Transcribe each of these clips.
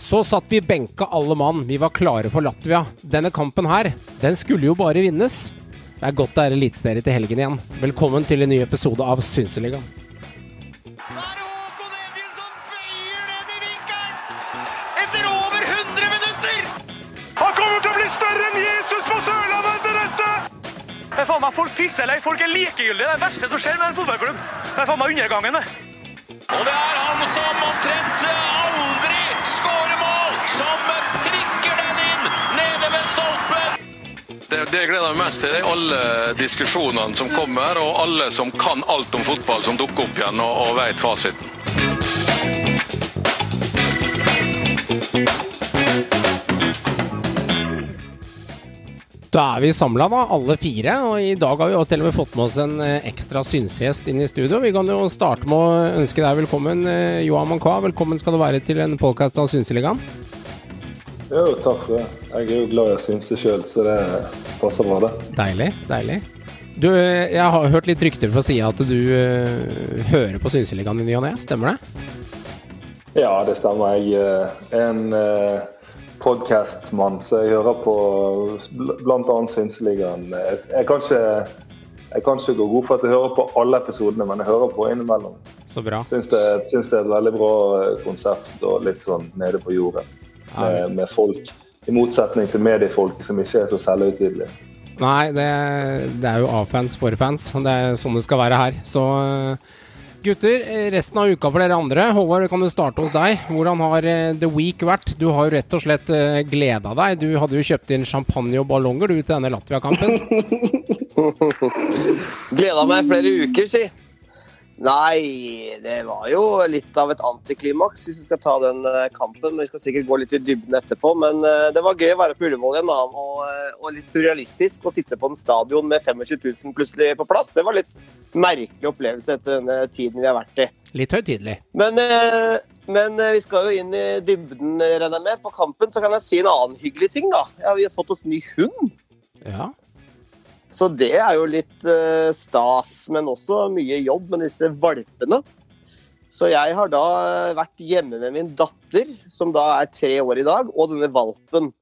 Så satt vi benka alle mann, vi var klare for Latvia. Denne kampen her, den skulle jo bare vinnes. Det er godt det er eliteserie til helgen igjen. Velkommen til en ny episode av Synseligaen. Så er Håkon Evjen som bøyer ned i vinkelen! Etter over 100 minutter! Han kommer til å bli større enn Jesus på Sørlandet etter dette! Det er faen meg Folk pisser eller folk er likegyldige. Det er det verste som skjer med en fotballklubb. Det er faen meg undergangen, det. Og det er han som omtrent Det, det gleder jeg meg mest til. det er Alle diskusjonene som kommer, og alle som kan alt om fotball, som dukker opp igjen og, og veit fasiten. Da er vi samla, da, alle fire. Og i dag har vi til og med fått med oss en eh, ekstra synsgjest inn i studio. Vi kan jo starte med å ønske deg velkommen, eh, Johan Mankwa. Velkommen skal du være til en podkast av Synseligaen. Jo, takk for det. Jeg er jo glad i å synse sjøl, så det passer bra, det. Deilig, deilig. Du, eh, jeg har hørt litt rykter fra sida at du uh, hører på Synseligaen i ny og ne. Stemmer det? Ja, det stemmer. Jeg eh, er en uh, podkastmann, så jeg hører på bl.a. Synseligaen. Jeg, jeg, kan ikke, jeg kan ikke gå god for at jeg hører på alle episodene, men jeg hører på innimellom. Så bra. Syns det, syns det er et veldig bra eh, konsept og litt sånn nede på jorden med, med folk. I motsetning til mediefolket som ikke er så selvhøytidelige. Nei, det, det er jo A-fans for fans. Det er sånn det skal være her. Så gutter, resten av uka for dere andre. Håvard, kan du starte hos deg? Hvordan har eh, The Week vært? Du har jo rett og slett eh, gleda deg. Du hadde jo kjøpt inn champagne og ballonger du til denne Latvia-kampen. Gleda meg flere uker, si. Nei, det var jo litt av et antiklimaks hvis vi skal ta den eh, kampen. Men Vi skal sikkert gå litt i dybden etterpå. Men eh, det var gøy å være på Ullevål igjen. da, Og, eh, og litt surrealistisk å sitte på en stadion med 25 000 plutselig på plass. Det var litt merkelig opplevelse etter denne tiden vi har vært i. Litt høytidelig. Men, men vi skal jo inn i dybden, regner jeg med. På kampen så kan jeg si en annen hyggelig ting, da. Ja, vi har fått oss ny hund. Ja. Så det er jo litt eh, stas, men også mye jobb med disse valpene. Så jeg har da eh, vært hjemme med min datter, som da er tre år i dag, og denne valpen.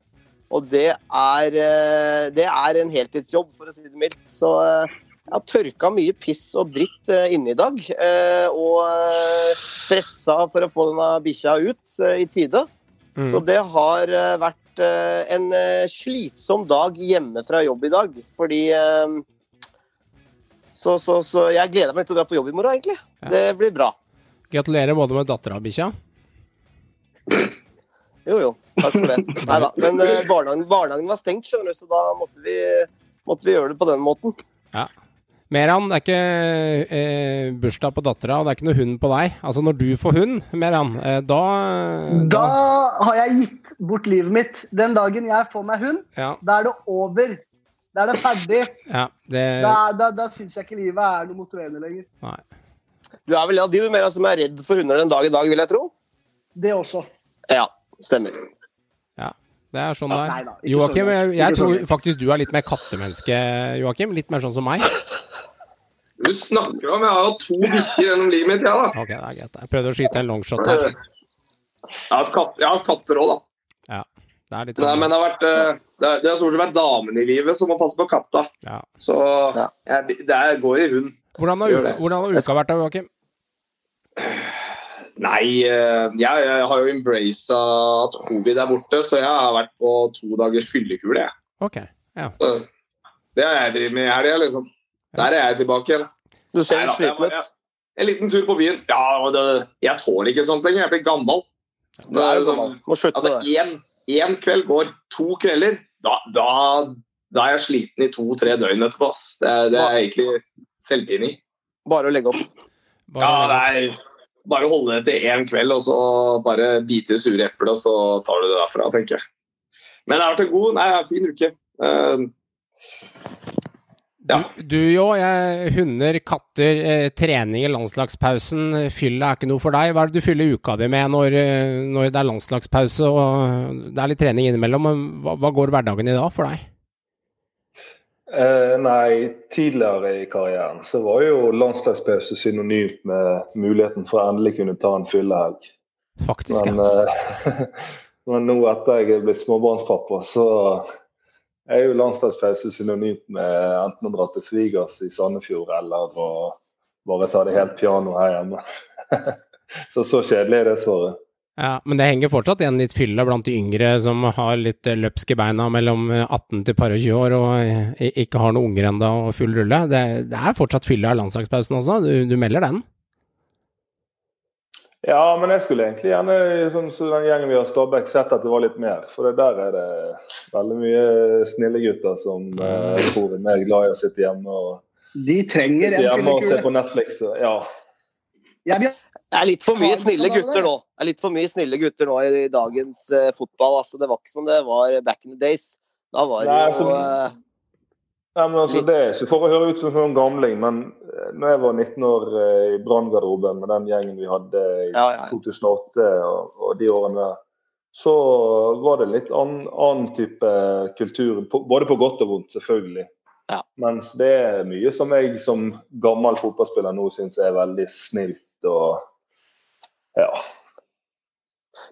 Og det er, eh, det er en heltidsjobb, for å si det mildt. Så eh, jeg har tørka mye piss og dritt eh, inne i dag. eh, Og stressa for å få denne bikkja ut i tide. Mm. Så det har eh, vært eh, en eh, slitsom dag hjemme fra jobb i dag. Fordi eh, så, så, så jeg gleder meg til å dra på jobb i morgen, egentlig. Ja. Det blir bra. Gratulerer både med dattera og bikkja. Jo, jo. Takk for det. Nei da. Men eh, barnehagen, barnehagen var stengt, skjønner du, så da måtte vi, måtte vi gjøre det på den måten. Meran, det er ikke eh, bursdag på dattera, og det er ikke noe hund på deg. Altså, når du får hund, Meran, eh, da, Da har jeg gitt bort livet mitt. Den dagen jeg får meg hund, Ja, da er det over. Da er det ferdig. ja det Da, da, da syns jeg ikke livet er noe motiverende lenger. Nei. Du er vel en av de mer som er redd for hunder den dag i dag, vil jeg tro? Det også. Ja, stemmer. Ja, det er sånn Ja, det er. Joakim, sånn, jeg, jeg tror sånn. faktisk du er litt mer kattemenneske, Joakim. Litt mer sånn som meg. Du snakker om Jeg har hatt to bikkjer gjennom livet mitt, ja da. Ok, det er greit. Jeg prøvde å skyte en longshot her. Jeg har hatt, jeg katter òg, da. Det er litt Nei, sånn men det har vært eh, Det er, det har stort sett vært damene i livet som må passe på katta. ja. Så jeg, det går i hund. Hvordan har hvordan har uka vært da, Joakim? Nei, eh, jeg, jeg har jo embracet at covid er borte, så jeg har vært på to dagers fyllekule. jeg. Ok. Ja. Det har jeg drevet med i helga, liksom. Der er jeg tilbake igjen. Du ser Nei sliten ut. En liten tur på byen. Ja, det, Jeg tåler ikke sånt lenger. Jeg blir gammel. Det er jo med Altså, én, én kveld går to kvelder. Da, da, da er jeg sliten i to-tre døgn etterpå. Det, det er egentlig selvpining. Bare å legge opp. Ja, Bare, det er bare holde det til én kveld, og så bare bite i sure eplet, og så tar du det derfra, tenker jeg. Men det har vært en god, nei, fin uke. Uh, ja. Du, jo, hunder, katter, eh, trening i landslagspausen. Fylla er ikke noe for deg. Hva er det du fyller uka di med når, eh, når det er landslagspause og det er litt trening innimellom? Hva, hva går hverdagen i da for deg? Eh, nei, tidligere i karrieren så var jo landslagspause synonymt med muligheten for å endelig kunne ta en fyllehelg. Faktisk, Men ja. eh, Men nå etter jeg er blitt småbarnspappa, så er jo landslagspause synonymt med enten å dra til svigers i Sandefjord eller å bare ta det helt piano her hjemme. så så kjedelig er det svaret. Ja, Men det henger fortsatt igjen litt fylle blant de yngre som har litt løpske beina mellom 18 til par og 20 år og ikke har noen unger ennå og full rulle. Det, det, er fortsatt fylle av landslagspausen også, du, du, melder den? Ja, men jeg skulle egentlig gjerne som den gjengen vi har Stabæk sett at det var litt mer. For der er det veldig mye snille gutter som mm. tror er mer glad i å sitte hjemme og De trenger en. Hjemme og se på Netflix. Ja. Jeg vil det er litt for mye snille gutter nå. Det er litt for mye snille gutter nå i, dagens uh, fotball. Altså, det var ikke som det var back in the days. Da var det jo uh, Nei, men altså, Det er ikke for å høre ut som en gamling, men eh, når jeg var 19 år i branngarderoben med den gjengen vi hadde i ja, ja, ja. 2008 og, og, de årene der, så var det litt annen, annen type kultur. Både på godt og vondt, selvfølgelig. Ja. Mens det er mye som jeg som gammel fotballspiller nå syns er veldig snilt og ja.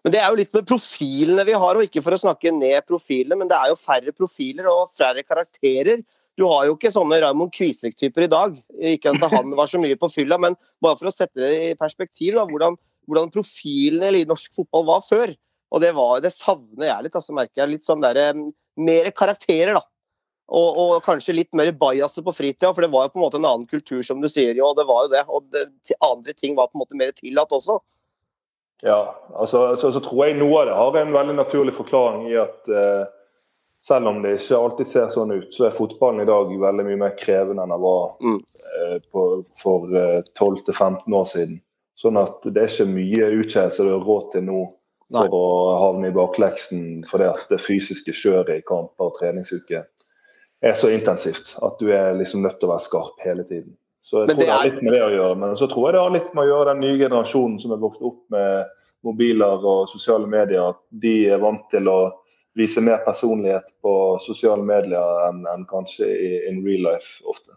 Men det er jo litt med profilene vi har, og ikke for å snakke ned profilene, men det er jo færre profiler og færre karakterer. Du har jo ikke sånne Raymond Kvisvik-typer i dag. Ikke at han var så mye på fylla, men bare for å sette det i perspektiv, da, hvordan, hvordan profilene i norsk fotball var før. Og det, var, det savner jeg litt. altså merker jeg Litt sånn der, mer karakterer, da. Og, og, kanskje litt mer bajaser på fritida, for det var jo på en måte en annen kultur, som du sier. Jo, det var jo det. Og det, andre ting var på en måte mer tillatt også. Ja, altså, så, så, tror jeg noe av det har en veldig naturlig forklaring i at eh, selv om det ikke alltid ser sånn ut, så er fotballen i dag veldig mye mer krevende enn den var mm. eh, på, for eh, 12-15 år siden. Sånn at det er ikke mye utkjedelse du har råd til nå for Nei. å havne i bakleksen fordi at det fysiske kjøret i kamper og treningsuke er så intensivt at du er liksom nødt til å være skarp hele tiden. Så jeg tror det, er... det har litt med det å gjøre. Men så tror jeg det har litt med å gjøre den nye generasjonen som er vokst opp med mobiler og sosiale medier. At de er vant til å vise mer personlighet på sosiale medier enn, enn kanskje i in real life ofte.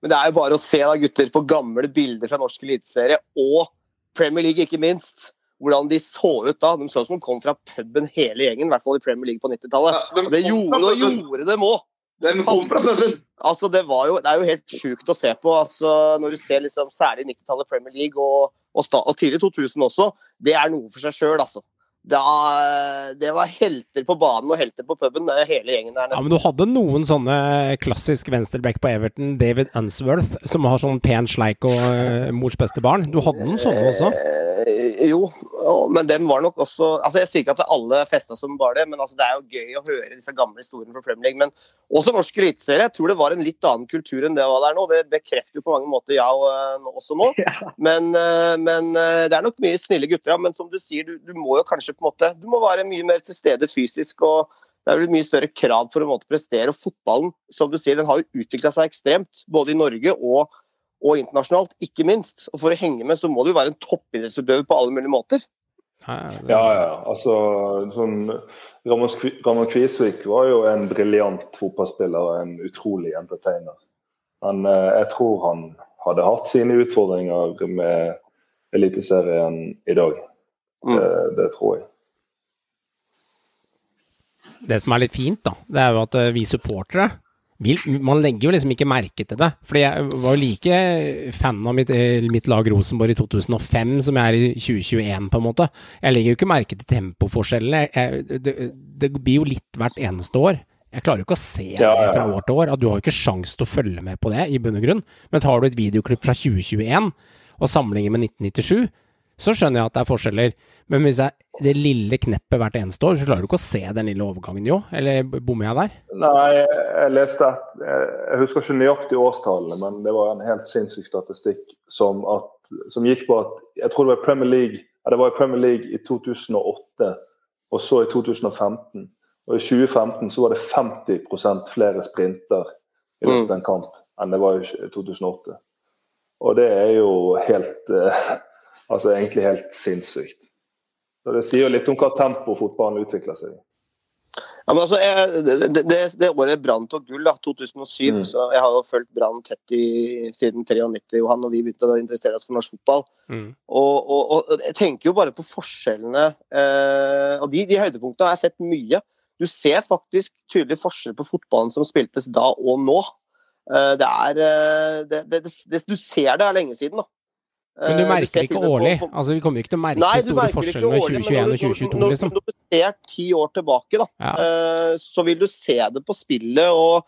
Men det er jo bare å se da, gutter, på gamle bilder fra norsk eliteserie og Premier League, ikke minst. Hvordan de så ut da. De så ut som de kom fra puben hele gjengen, i hvert fall i Premier League på 90-tallet. Ja, det gjorde, og gjorde dem òg. Den kom fra puben! Altså, det, jo, det, er jo helt sjukt å se på. Altså, når du ser liksom, særlig 90-tallet Premier League og, og, og tidlig 2000 også, det er noe for seg sjøl, altså. Da, det var helter på banen og helter på puben, hele gjengen der. Nesten. Ja, Men du hadde noen sånne klassisk venstreback på Everton, David Unsworth, som har sånn pen sleik og uh, mors beste barn. Du hadde noen sånne også? Eh, jo, men dem var nok også altså Jeg sier ikke at alle festa som var det, men altså, det er jo gøy å høre disse gamle historiene fra Premier League. Men også norsk eliteserie. Jeg tror det var en litt annen kultur enn det var der nå. Det bekrefter jo på mange måter jeg uh, også nå. Men, uh, men det er nok mye snille gutter, ja. Men som du sier, du, du må jo kanskje på en måte Du må være mye mer til stede fysisk. og det er vel mye større krav for å prestere. og Fotballen som du sier, den har jo utvikla seg ekstremt, både i Norge og, og, internasjonalt, ikke minst. Og For å henge med så må du jo være en toppidrettsutøver på alle mulige måter. Ja, ja. Altså, sånn, Ramon Kvisvik var jo en briljant fotballspiller og en utrolig entertainer. Men eh, jeg tror han hadde hatt sine utfordringer med Eliteserien i dag. Mm. Det, det, tror jeg. Det som er litt fint, da, det er jo at eh, vi supportere vil, Man legger jo liksom ikke merke til det. Fordi jeg var jo like fan av mitt, eh, mitt, lag Rosenborg i 2005 som jeg er i 2021, på en måte. Jeg legger jo ikke merke til tempoforskjellene. Det, det, blir jo litt hvert eneste år. Jeg klarer jo ikke å se det fra år til år. At du har jo ikke sjans til å følge med på det, i bunn og grunn. Men tar du et videoklipp fra 2021 og sammenligner med 1997 så skjønner jeg at det er forskjeller. Men hvis det er det lille kneppet hvert eneste år, så klarer du ikke å se den lille overgangen, jo? Eller bommer jeg der? Nei, jeg leste at Jeg husker ikke nøyaktig årstallene, men det var en helt sinnssyk statistikk som, at, som gikk på at Jeg tror det var Premier League ja, det var i Premier League i 2008, og så i 2015. Og i 2015 så var det 50% flere sprinter i løpet av en kamp enn det var i 2008. Og det er jo helt eh, Altså egentlig helt sinnssykt. Så Det sier litt om hva tempo fotballen utvikler seg i. Ja, men altså, jeg, det, det, det året Brann tok gull, da, 2007 Mm. så Jeg har jo fulgt Brann tett i, siden 93, Johan, og vi begynte å interessere oss for norsk fotball. Mm. Og, og, og jeg tenker jo bare på forskjellene. Eh, og de, de høydepunktene har jeg sett mye. Du ser faktisk tydelig forskjell på fotballen som spiltes da og nå. Eh, det er eh, det, det, det, Du ser det er lenge siden, da. Men du Eh, merker det ikke årlig? på- på- Altså, Vi kommer ikke til å merke Nei, store forskjeller med 2021 og 2022, når- liksom. Når du ser ti år tilbake, da, Ja. eh, så vil du se det på spillet og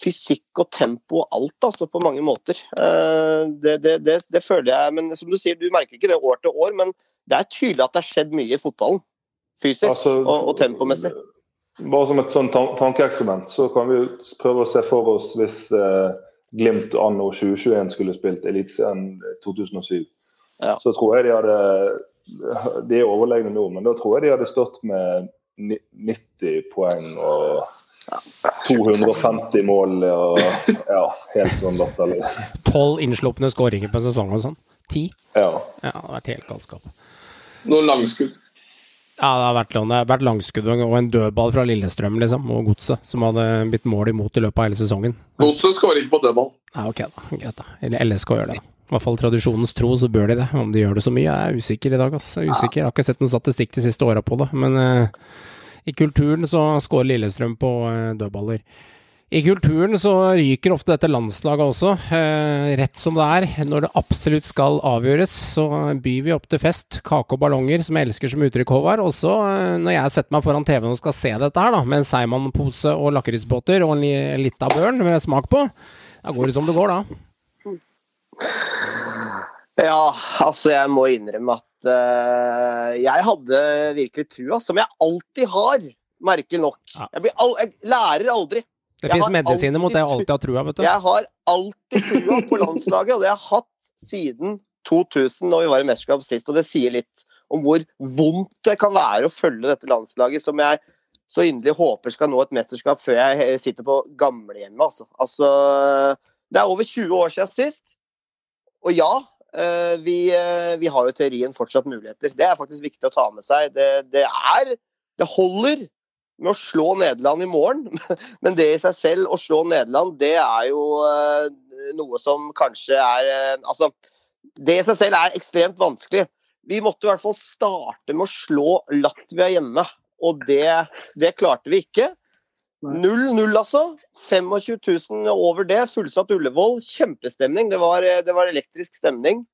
fysikk og tempo og alt, altså, på mange måter. Eh, Det, det, det, det føler jeg Men som du sier, du merker ikke det år til år, men det er tydelig at det har skjedd mye i fotballen. Fysisk Altså, og, og tempomessig. Bare som et sånn tankeeksperiment, så kan vi prøve å se for oss hvis eh, Glimt anno 2021 skulle spilt Eliteserien 2007. Ja. Så tror jeg de hadde De er overlegne nå, men da tror jeg de hadde stått med 90 poeng og 250 mål og ja, helt sånn latterlig. Tolv innslupne skåringer på en sesong og sånn. Ti? Ja. Ja, det har vært helt galskap. Noen langskudd. Ja, det har vært, det vært langskudd og en dødball fra Lillestrøm liksom, og Godset, som hadde blitt mål imot i løpet av hele sesongen. Godset skårer ikke på dødball. Ja, ok da, greit da. Eller LSK gjør det da. I hvert fall tradisjonens tro, så bør de det. Om de gjør det så mye, jeg er usikker i dag, ass. Jeg er usikker. Jeg har ikke sett noen statistikk de siste åra på det, men eh, i kulturen så skårer Lillestrøm på eh, dødballer. I kulturen så ryker ofte dette landslaget også. Eh, rett som det er, når det absolutt skal avgjøres, så byr vi opp til fest. Kake og ballonger, som jeg elsker som uttrykk, Håvard. Også eh, når jeg setter meg foran TV-en og skal se dette her, da, med en Seigmann-pose og lakrisbåter og en li lita børn med smak på, da går det som det går, da. Ja, altså jeg må innrømme at eh, jeg hadde virkelig trua, som jeg alltid har, merkelig nok. Ja. Jeg, blir al jeg lærer aldri. Det fins medisiner mot det jeg alltid har trua, vet du. Jeg har alltid trua på landslaget, og det har jeg hatt siden 2000, når vi var i mesterskap sist. Og det sier litt om hvor vondt det kan være å følge dette landslaget, som jeg så inderlig håper skal nå et mesterskap før jeg sitter på gamlehjemmet. Altså. altså, det er over 20 år siden sist. Og ja, eh, vi, eh, vi har jo teorien fortsatt muligheter. Det er faktisk viktig å ta med seg. Det, det er Det holder med å slå Nederland i morgen, men det i seg selv, å slå Nederland, det er jo eh, noe som kanskje er eh, Altså, det i seg selv er ekstremt vanskelig. Vi måtte i hvert fall starte med å slå Latvia hjemme, og det, det klarte vi ikke. 0-0, altså. 25 000 over det. Fullsatt Ullevål. Kjempestemning. Det var, det var elektrisk stemning.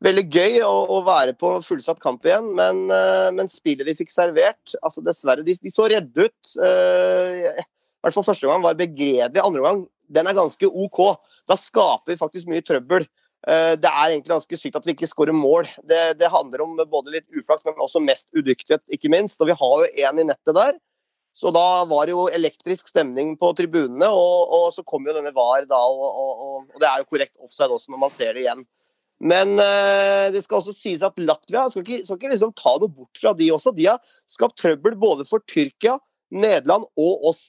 Veldig gøy å, å være på fullsatt kamp igjen, men, eh, men spillet de fikk servert altså Dessverre, de, de så redde ut. Uh, I hvert fall første gang var begredelig. Andre gang den er ganske OK. Da skaper vi faktisk mye trøbbel. Eh, Det er egentlig ganske sykt at vi ikke skårer mål. Det, det handler om både litt uflaks, men også mest udyktighet, ikke minst. Og vi har jo én i nettet der. Så da var det jo elektrisk stemning på tribunene, og, og så kom jo denne VAR da, og, og, og, det er jo korrekt offside også når man ser det igjen. Men eh, det skal også sies at Latvia skal ikke, skal ikke liksom ta noe bort fra de også. De har skapt trøbbel både for Tyrkia, Nederland og oss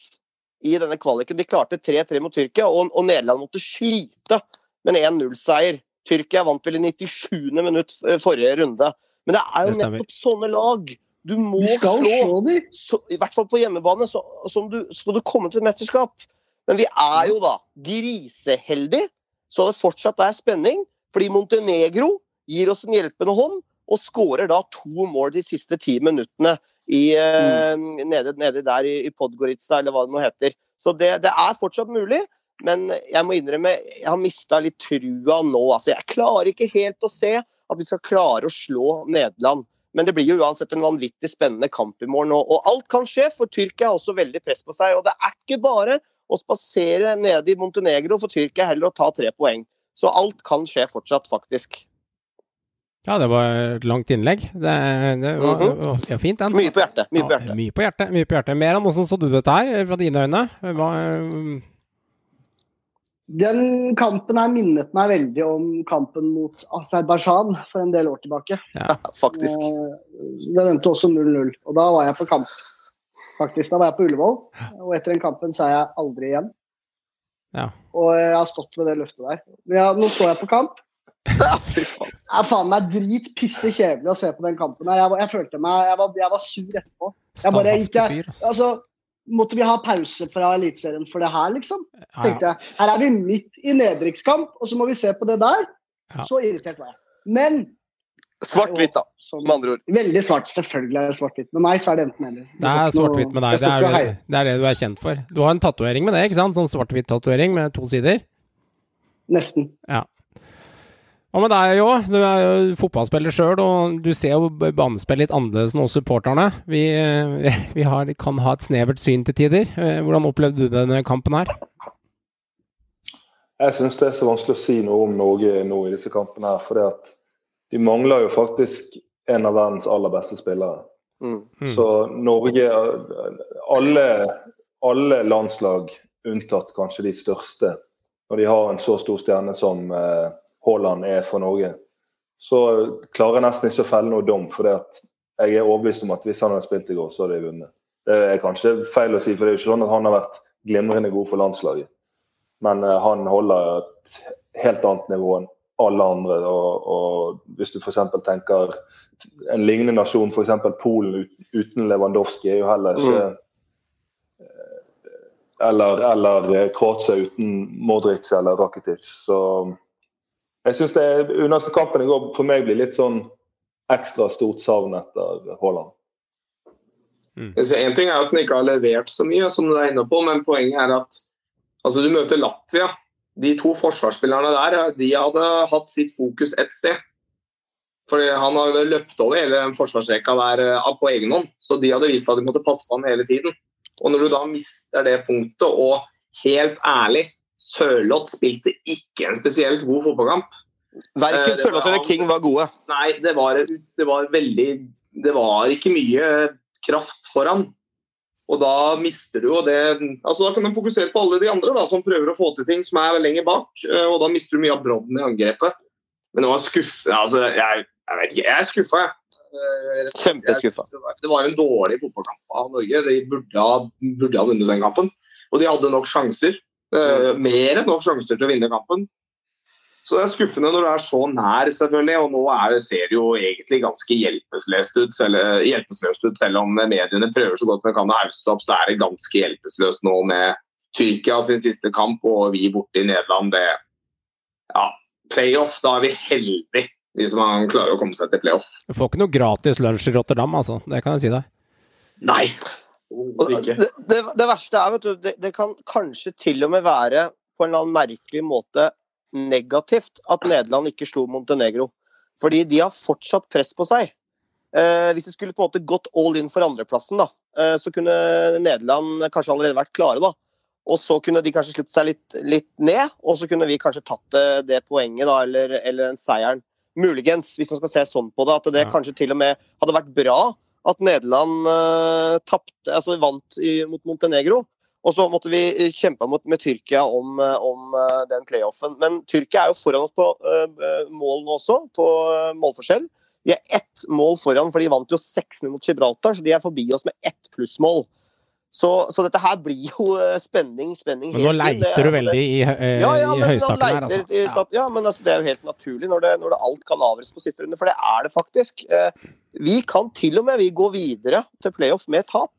i denne kvaliken. De klarte 3-3 mot Tyrkia, og, og Nederland måtte slite med en 1-0-seier. Tyrkia vant vel i 97. minutt eh, forrige runde. Men det er jo Det nettopp sånne lag du må Vi skal slå slå så, i hvert fall på hjemmebane, så, som du, skal du komme til et mesterskap. Men vi er jo da griseheldige, så det fortsatt er spenning. Fordi Montenegro gir oss en hjelpende hånd, og skårer da to mål de siste ti minuttene i, mm. nede, nede der i, Podgorica, eller hva det nå heter. Så det, det er fortsatt mulig. Men jeg må innrømme, jeg har mista litt trua nå. Altså, jeg klarer ikke helt å se at vi skal klare å slå Nederland. Men det blir jo uansett en vanvittig spennende kamp i morgen. Og, og alt kan skje, for Tyrkia har også veldig press på seg. Og det er ikke bare å spasere nede i Montenegro for Tyrkia heller å ta tre poeng. Så alt kan skje fortsatt, faktisk. Ja, det var et langt innlegg. Det, det var Mhm. ja, fint, den. Mye på hjertet. Mye på Ja, hjertet. mye på hjertet. Mye på hjertet. Mer enn hvordan så du dette her, fra dine øyne? Hva, Den kampen her minnet meg veldig om kampen mot Aserbajdsjan for en del år tilbake. Ja, Faktisk. Eh, Den endte også 0-0, og da var jeg på kamp. Faktisk, Da var jeg på Ullevål, og etter den kampen sa jeg aldri igjen. Ja. Og jeg har stått ved det løftet der. Men ja, nå står jeg på kamp. Det er faen meg drit pisse kjedelig å se på den kampen. her. Jeg, jeg følte meg Jeg var, jeg var sur etterpå. Jeg bare gikk jeg, altså. altså, måtte vi ha pause fra Eliteserien for det her, liksom? Tenkte jeg. Her er vi midt i nedrykkskamp, og så må vi se på det der. Så irritert var jeg. Men Svart-hvitt, da, med andre ord. Veldig svart. Selvfølgelig er det svart-hvitt. Med meg så er det enten eller. Det er svart-hvitt med deg. Det er, det, det er det du er kjent for. Du har en tatovering med det, ikke sant? Sånn svart-hvitt-tatovering med to sider. Nesten. Ja. Hva med deg, Jo? Du er jo fotballspiller sjøl, og du ser jo banespill litt annerledes enn oss supporterne. Vi, eh, vi har, kan ha et snevert syn til tider. Eh, Hvordan opplevde du denne kampen her? Jeg syns det er så vanskelig å si noe om Norge nå i disse kampene. her, fordi at de mangler jo faktisk en av verdens aller beste spillere. Mm. Mm. Så Norge alle, alle landslag, unntatt kanskje de største, når de har en så stor stjerne som eh, Haaland er for Norge, så klarer jeg nesten ikke å felle noe dom. For jeg er overbevist om at hvis han hadde spilt i går, så hadde de vunnet. Det er kanskje feil å si, for det er jo ikke sånn at han har vært glimrende god for landslaget. Men eh, han holder et helt annet nivå enn alle andre. Og, og hvis du f.eks. tenker en lignende nasjon, f.eks. Polen uten Lewandowski, er jo heller ikke mm. Eller, eller eh, Kroatia uten Modric eller Rakitic. Så jeg syns det er under kampen i går for meg blir litt sånn ekstra stort savn etter Haaland. Så En ting er at han ikke har levert så mye, som du er inne på, men poenget er at altså, du møter Latvia. De to forsvarsspillerne der de hadde hatt sitt fokus ett sted. Fordi Han hadde løpt over hele forsvarsrekka der eh, på egen hånd, så de hadde vist at de måtte passe på ham hele tiden. Og Når du da mister det punktet, og helt ærlig, Sørloth spilte ikke en spesielt god fotballkamp. Eh, Verken det Sørloth eller King var gode. Nei, det var, det var veldig Det var ikke mye kraft foran. Og da mister du jo det altså Da kan du fokusere på alle de andre da, som prøver å få til ting som er lenger bak. eh, Og da mister du mye av brodden i angrepet. Men det var skuffende altså, jeg, jeg vet ikke, jeg er skuffa, jeg. Eh. Kjempeskuffa. Det var, en dårlig fotballkamp av Norge. De burde ha, burde ha vunnet den kampen. Og de hadde nok sjanser. eh, mer enn nok sjanser til å vinne kampen. Så det er skuffende når du er så nær, selvfølgelig. Og nå er ser det jo egentlig ganske hjelpeløst ut, selv, hjelpeløst ut, selv om mediene prøver så godt de kan å hausse opp, så er det ganske hjelpeløst nå med Tyrkia sin siste kamp og vi borte i Nederland. Det, ja, playoff, da er vi heldige hvis man klarer å komme seg til playoff. Du får ikke noe gratis lunsj i Rotterdam, altså. Det kan jeg si deg. Nei! Det, det, det verste er vet du, det, det kan kanskje til og med være på en eller annen merkelig måte negativt at Nederland ikke slo Montenegro. Fordi de har fortsatt press på seg. Eh, hvis de skulle på en måte gått all in for andreplassen, da, eh, så kunne Nederland kanskje allerede vært klare. da. Og så kunne de kanskje sluppet seg litt, litt ned, og så kunne vi kanskje tatt det, det poenget da, eller, eller den seieren. Muligens, hvis man skal se sånn på det. At det Ja. kanskje til og med hadde vært bra at Nederland eh, tapt, altså vant i, mot Montenegro. Og så måtte vi eh, kjempe mot, med Tyrkia om, eh, om eh, den playoffen. Men Tyrkia er jo foran oss på uh, mål nå også, på uh, målforskjell. De er ett mål foran, for de vant jo 6-0 mot Gibraltar, så de er forbi oss med ett plussmål. Så, så dette her blir jo spenning, spenning Men nå leiter du veldig i, eh, ja, ja, i høystakken her, altså. i Ja. Ja, men altså, det er jo helt naturlig når, det, når det alt kan avgjøres på siste runde, for det er det faktisk. Uh, vi kan til og med vi gå videre til playoff med tap,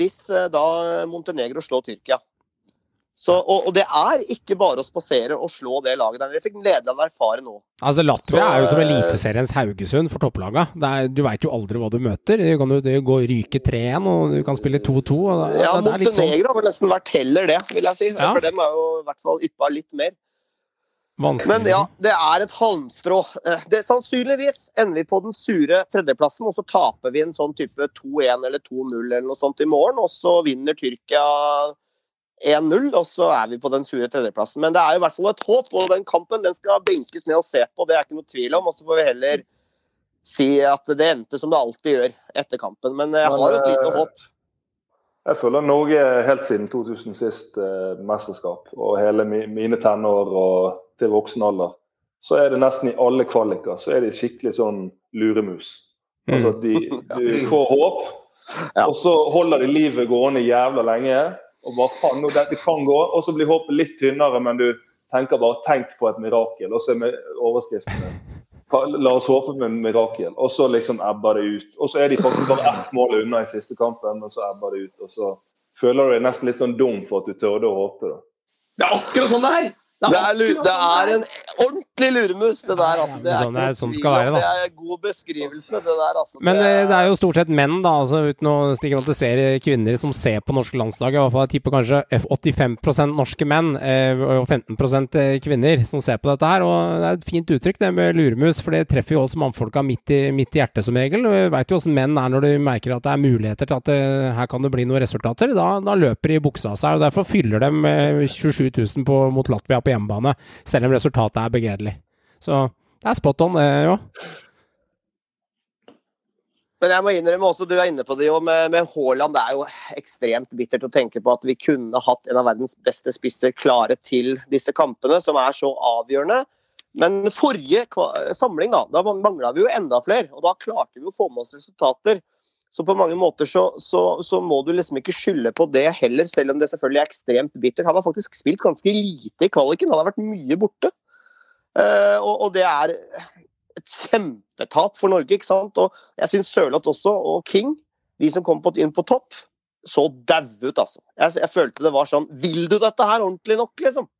hvis eh, da Montenegro slår Tyrkia. Så, og, og det er ikke bare å spasere og slå det laget der. Det fikk Nederland erfare nå. Altså, Latvia er jo som eh, eliteseriens Haugesund for topplaga. Er, du veit jo aldri hva du møter. Du kan jo gå ryke 3-1, og du kan spille 2-2. og Ja, sånn Montenegro har vel nesten vært heller det, vil jeg si. Ja. For dem har jo i hvert fall yppa litt mer. Vanskelig. Men ja, liksom. det er et halmstrå. Eh, Det, sannsynligvis ender vi på den sure tredjeplassen, og så taper vi en sånn type 2-1 eller 2-0 eller noe sånt i morgen. Og så vinner Tyrkia 1-0, og så er vi på den sure tredjeplassen. Men det er jo i hvert fall et håp, og den kampen den skal benkes ned og se på. Det er ikke noe tvil om. Og så får vi heller si at det endte som det alltid gjør etter kampen. Men jeg har jo et lite eh, håp. Jeg føler Norge helt siden 2000 sist eh, mesterskap, og hele mi, mine tenår og til voksen alder, så er det nesten i alle kvaliker så er de skikkelig sånn luremus. Altså at de, Du får håp, og så holder de livet gående jævla lenge. Og bare faen, nå, dette kan gå. Og så blir håpet litt tynnere, men du tenker bare 'tenk på et mirakel', og så er overskriften La oss håpe på et mirakel. Og så liksom ebber det ut. Og så er de faktisk bare ett mål unna i siste kampen, og så ebber det ut. Og så føler du deg nesten litt sånn dum for at du tørde å håpe. da. Det er akkurat sånn det er! Det er, det er en ordentlig luremus, det der. Altså. Det er Sånn det er- sånn skal være, da. Det er god beskrivelse, det der. Altså. Men eh, det er jo stort sett menn, da, altså uten å stigmatisere kvinner, som ser på norske landslag. I hvert fall jeg tipper kanskje F85 norske menn eh, og 15% kvinner som ser på dette her. Og det er et fint uttrykk, det med luremus, for det treffer jo også mannfolka midt i, midt i hjertet som regel. Vi veit jo åssen menn er når de merker at det er muligheter til at det, her kan det bli noen resultater. Da, da løper de i buksa seg, og derfor fyller de eh, 27 000 på, mot Latvia på hjemmebane, selv om resultatet er begredelig. Så det er spot on, det jo. Men jeg må innrømme også, du er inne på det jo, med, med Haaland. Det er jo ekstremt bittert å tenke på at vi kunne hatt en av verdens beste spisser klare til disse kampene, som er så avgjørende. Men forrige samling, da, da mangla vi jo enda flere. Og da klarte vi å få med oss resultater. Så på mange måter så, så, så må du liksom ikke skylde på det heller, selv om det selvfølgelig er ekstremt bittert. Han har faktisk spilt ganske lite i kvaliken. Han har vært mye borte. Eh, og, og det er et kjempetap for Norge. ikke sant? Og jeg syns Sørloth også, og King, de som kom på, inn på topp, så daue ut, altså. Jeg, jeg følte det var sånn Vil du dette her ordentlig nok, liksom?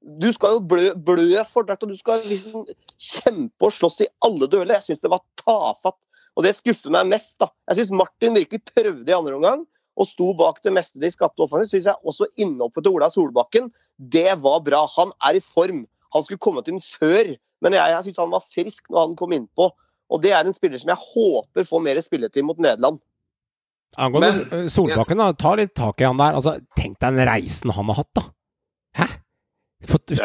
Du skal jo blø, blø for dette, og du skal liksom kjempe og slåss i alle dueller. Jeg syns det var tafatt. Og det skuffer meg mest. da. Jeg syns Martin virkelig prøvde i andre omgang og sto bak det meste de skapte offensivt. Syns jeg også innhoppet til Ola Solbakken, det var bra. Han er i form. Han skulle kommet inn før, men jeg, jeg syns han var frisk når han kom innpå. Og det er en spiller som jeg håper får mer spilletid mot Nederland. Angående Men- Solbakken, da, ta litt tak i han der. Altså, tenk deg den reisen han har hatt, da. Hæ? For to,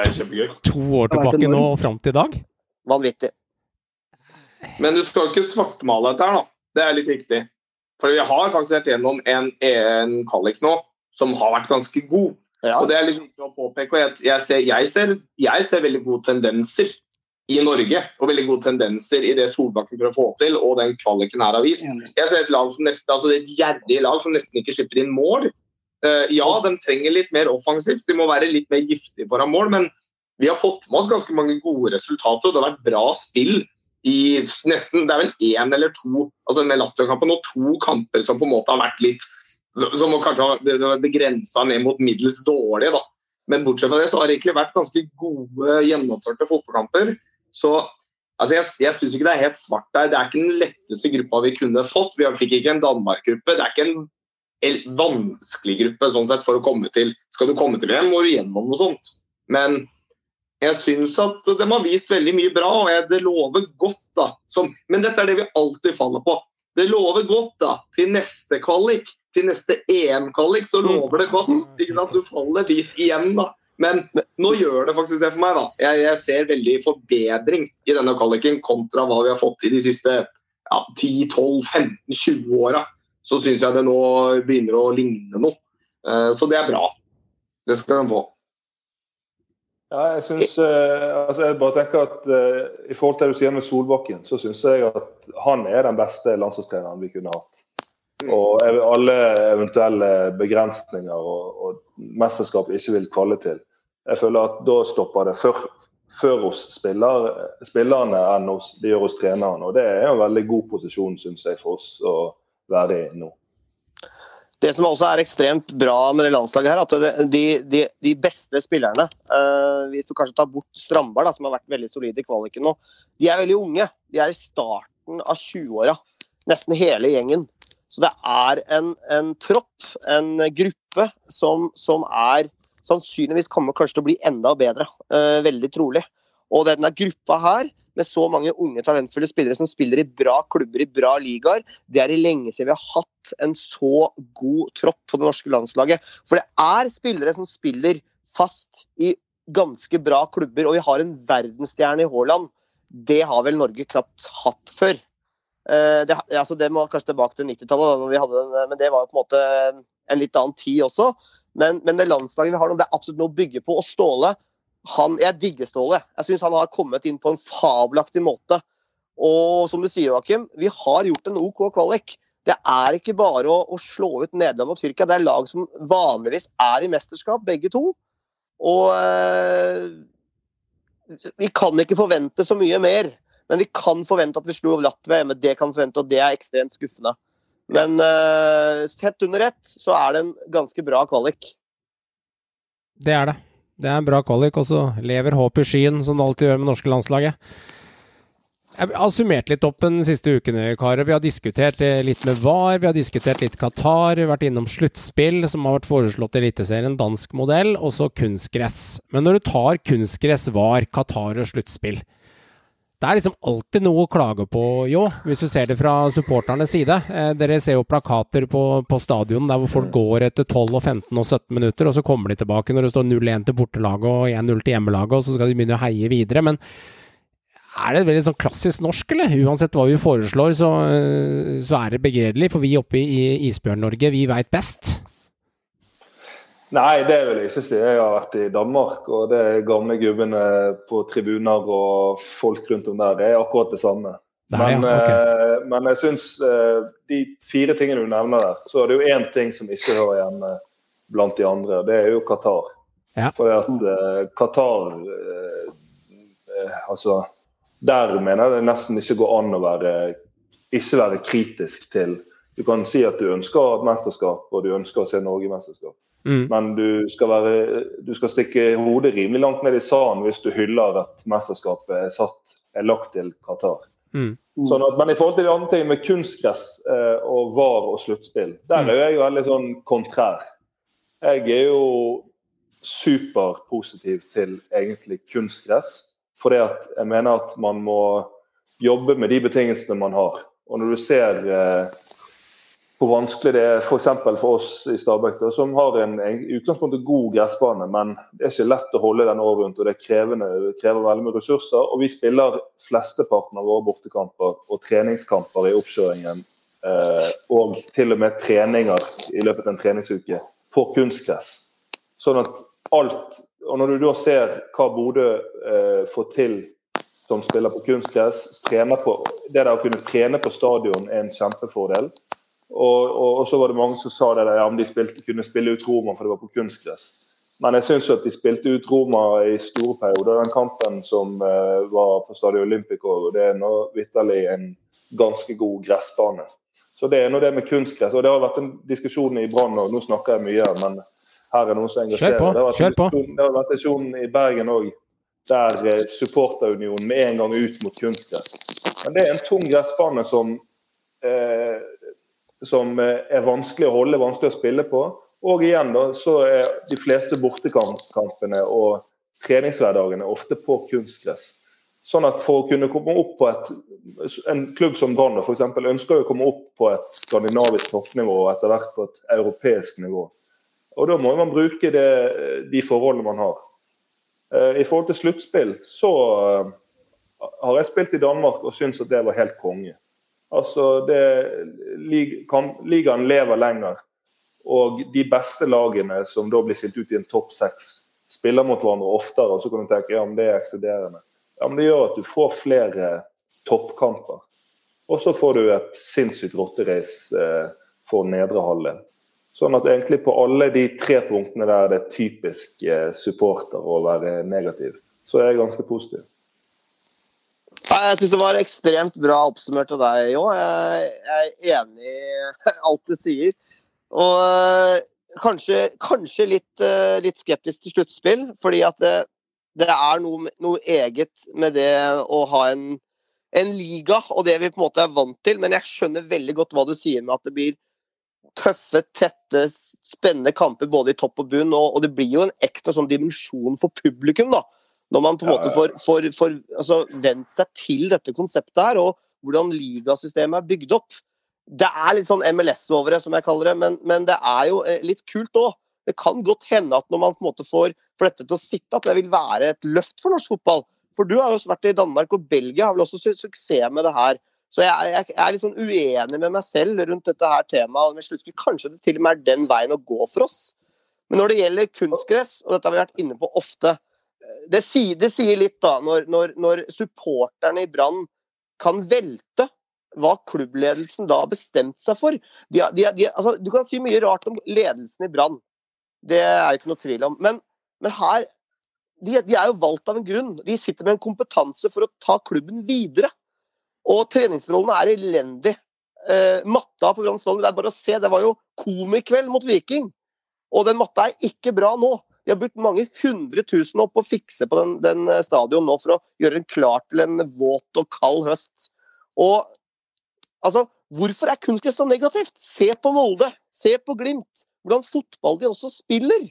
to år tilbake nå og fram til i dag? Vanvittig. Men du skal ikke svartmale dette her, da. Det er litt viktig. For vi har faktisk vært gjennom en, en kvalik nå som har vært ganske god. Ja. Og det er litt viktig å påpeke. og jeg, jeg, ser, jeg, ser, jeg ser veldig gode tendenser i Norge. Og veldig gode tendenser i det Solbakken prøver å få til, og den kvaliken her har vist. Jeg ser et lag som nesten, altså et gjerrig lag som nesten ikke slipper inn mål. Uh, ja, de trenger litt mer offensivt, de må være litt mer giftige foran mål. Men vi har fått med oss ganske mange gode resultater, og det har vært bra spill i nesten Det er vel én eller to altså med Latvia-kampen og to kamper som på en måte har vært litt Som kanskje har begrensa ned mot middels dårlige, da. Men bortsett fra det så har det egentlig vært ganske gode, gjennomførte fotballkamper. Så altså jeg, jeg syns ikke det er helt svart der. Det er ikke den letteste gruppa vi kunne fått. Vi fikk ikke en Danmark-gruppe. Det er ikke en el- vanskelig gruppe sånn sett for å komme til. Skal du komme til VM, må du gjennom noe sånt. Men jeg syns at de har vist veldig mye bra, og det lover godt. da. Som, men dette er det vi alltid faller på. Det lover godt da, til neste kvalik, til neste EM-kvalik, så lover det godt. ikke sant? Du faller dit igjen, da. Men nå gjør det faktisk det for meg. da. Jeg, jeg ser veldig forbedring i denne kvaliken kontra hva vi har fått i de siste ja, 10-12-15-20 åra. Så syns jeg det nå begynner å ligne noe. Eh, Så det er bra. Det skal de få. Ja, jeg synes, eh, altså jeg bare tenker at eh, I forhold til det du sier med Solbakken, så syns jeg at han er den beste landslagstreneren vi kunne hatt. Og alle eventuelle begrensninger og, og mesterskap ikke vil kvalle til. Jeg føler at da stopper det før, før hos spiller, spillerne enn hos, det gjør hos treneren. Og det er en veldig god posisjon, syns jeg, for oss å være i nå. Det som også er ekstremt bra med det landslaget, her, at de, de, de beste spillerne uh, Hvis du kanskje tar bort Strandberg, som har vært veldig solid i kvaliken nå, de er veldig unge. De er i starten av 20-åra. Nesten hele gjengen. Så det er en, en tropp, en gruppe, som, som er sannsynligvis kommer kanskje til å bli enda bedre. eh, veldig trolig. Og denne gruppa her, med så mange unge, talentfulle spillere som spiller i bra klubber i bra ligaer, det er i lenge siden vi har hatt en så god tropp på det norske landslaget. For det er spillere som spiller fast i ganske bra klubber, og vi har en verdensstjerne i Haaland. Det har vel Norge knapt hatt før. Eh, Det, altså det må kanskje tilbake til 90-tallet, da, når vi hadde den, men det var jo på en måte en litt annen tid også. Men, men det landslaget vi har nå, det er absolutt noe å bygge på. Og Ståle, han, jeg digger Ståle. Jeg syns han har kommet inn på en fabelaktig måte. Og som du sier, Joakim, vi har gjort en OK kvalik. Det er ikke bare å, å slå ut Nederland og Tyrkia. Det er lag som vanligvis er i mesterskap, begge to. Og eh, vi kan ikke forvente så mye mer. Men vi kan forvente at vi slo Latvia hjemme. Det kan forvente, og det er ekstremt skuffende. Men uh, sett under ett så er det en ganske bra kvalik. Det er det. Det er en bra kvalik, og så lever håpet i skyen, som det alltid gjør med norske landslaget. Jeg har summert litt opp den siste uken, karer. Vi har diskutert eh, litt med VAR, vi har diskutert litt Qatar, vi har vært innom sluttspill, som har vært foreslått i Eliteserien, dansk modell, og så kunstgress. Men når du tar kunstgress, VAR, Qatar og sluttspill det er liksom alltid noe å klage på, jo, hvis du ser det fra supporternes side. Eh, dere ser jo plakater på, på stadion der hvor folk går etter 12 og 15 og 17 minutter, og så kommer de tilbake når det står 0-1 til bortelaget og 1-0 til hjemmelaget, og så skal de begynne å heie videre. Men er det veldig sånn klassisk norsk, eller? Uansett hva vi foreslår, så, så er det begredelig. For vi oppe i Isbjørn-Norge, vi veit best. Nei, det vil jeg ikke si. Jeg har vært i Danmark, og det er gamle gubbene på tribuner og folk rundt om der. Det er akkurat det samme. Er, men, ja. okay. Eh, men, jeg syns eh, de fire tingene du nevner der, så er det jo én ting som ikke hører hjemme blant de andre. og Det er jo Qatar. Ja. For at uh, Qatar Altså der mener jeg det nesten ikke går an å være, ikke være kritisk til Du kan si at du ønsker et mesterskap, og du ønsker å se Norge i mesterskap. Mm. Men du skal, være, du skal, stikke hodet rimelig langt ned i sanden hvis du hyller at mesterskapet er, satt, er lagt til Qatar. Mm. Sånn at, men i forhold til de andre tingene med kunstgress eh, og VAR og sluttspill, der mm. er jeg veldig sånn kontrær. Jeg er jo superpositiv til egentlig kunstgress. Fordi at jeg mener at man må jobbe med de betingelsene man har. Og når du ser eh, hvor vanskelig det er f.eks. For, for oss i Stabæk, som har en i utgangspunktet god gressbane, men det er ikke lett å holde den over rundt. og Det, det krever veldig mye ressurser. Og vi spiller flesteparten av våre bortekamper og treningskamper i oppkjøringen. Eh, og til og med treninger i løpet av en treningsuke på kunstgress. Sånn at alt og når du da ser hva Bodø eh, får til som spiller på kunstgress, det der å kunne trene på stadion er en kjempefordel. Og, og, og, så var det mange som sa det der, ja, om de spilte, kunne spille ut Roma for det var på kunstgress. Men jeg syns at de spilte ut Roma i store perioder. Den kampen som uh, var på Stadio Olympico, det er nå vitterlig en ganske god gressbane. Så det er nå det med kunstgress. Og det har vært en diskusjon i Brann, og nå snakker jeg mye, men her er noen som engasjerer. Kjør på. Det har vært diskusjon i Bergen òg, der eh, supporterunionen med en gang ut mot kunstgress. Men det er en tung gressbane som, eh, som eh, er vanskelig å holde, vanskelig å spille på. Og igjen da, så er de fleste bortekampene og treningshverdagene ofte på kunstgress. Sånn at For å kunne komme opp på et En klubb som Brann ønsker å komme opp på et skandinavisk toppnivå og etter hvert på et europeisk nivå. Og da må man bruke det, de forholdene man har. Eh, I forhold til sluttspill så eh, har jeg spilt i Danmark og syns at det var helt konge. Altså, det, Ligaen lever lenger. Og de beste lagene som da blir stilt ut i en topp seks, spiller mot hverandre oftere. Og så kan du tenke ja, men det er ekskluderende. Ja, men det gjør at du får flere toppkamper. Og så får du et sinnssykt rotterace eh, for nedre halvdel. Sånn at egentlig på alle de tre punktene der det er typisk eh, supporter å være negativ, så er jeg ganske positiv. Jeg syns det var ekstremt bra oppsummert av deg òg. Jeg er enig i alt du sier. Og eh, kanskje, kanskje litt, eh, litt, skeptisk til sluttspill, fordi at det, det er noe, noe, eget med det å ha en, en liga og det vi på en måte er vant til. Men jeg skjønner veldig godt hva du sier med at det blir tøffe, tette, spennende kamper både i topp og bunn. Og, og det blir jo en ekstra sånn dimensjon for publikum, da. Når man på en måte får, får, får altså, vent seg til dette konseptet her, og hvordan ligasystemet er bygd opp. Det er litt sånn MLS over det, som jeg kaller det, men, men det er jo eh, litt kult òg. Det kan godt hende at når man på en måte får, får dette til å sitte, at det vil være et løft for norsk fotball. For du har jo vært i Danmark, og Belgia har vel også suksess med det her. Så jeg, jeg, jeg, er litt sånn uenig med meg selv rundt dette her temaet. Med slutter Kanskje det til og med er den veien å gå for oss. Men når det gjelder kunstgress, og dette har vi vært inne på ofte Det sier, det sier litt, da, når, når, når supporterne i Brann kan velte hva klubbledelsen da har bestemt seg for. De, de, de, altså, du kan si mye rart om ledelsen i Brann. Det er ikke noe tvil om. Men, men her de, er jo valgt av en grunn. De sitter med en kompetanse for å ta klubben videre. Og treningsforholdene er elendige. Eh, matta på Brann det er bare å se. Det var jo komikveld mot Viking. Og den matta er ikke bra nå. De har brukt mange hundre tusen opp å fikse på den, den stadion nå for å gjøre den klar til en våt og kald høst. Og altså, hvorfor er kunstgress så negativt? Se på Molde, se på Glimt. Hvordan fotball de også spiller.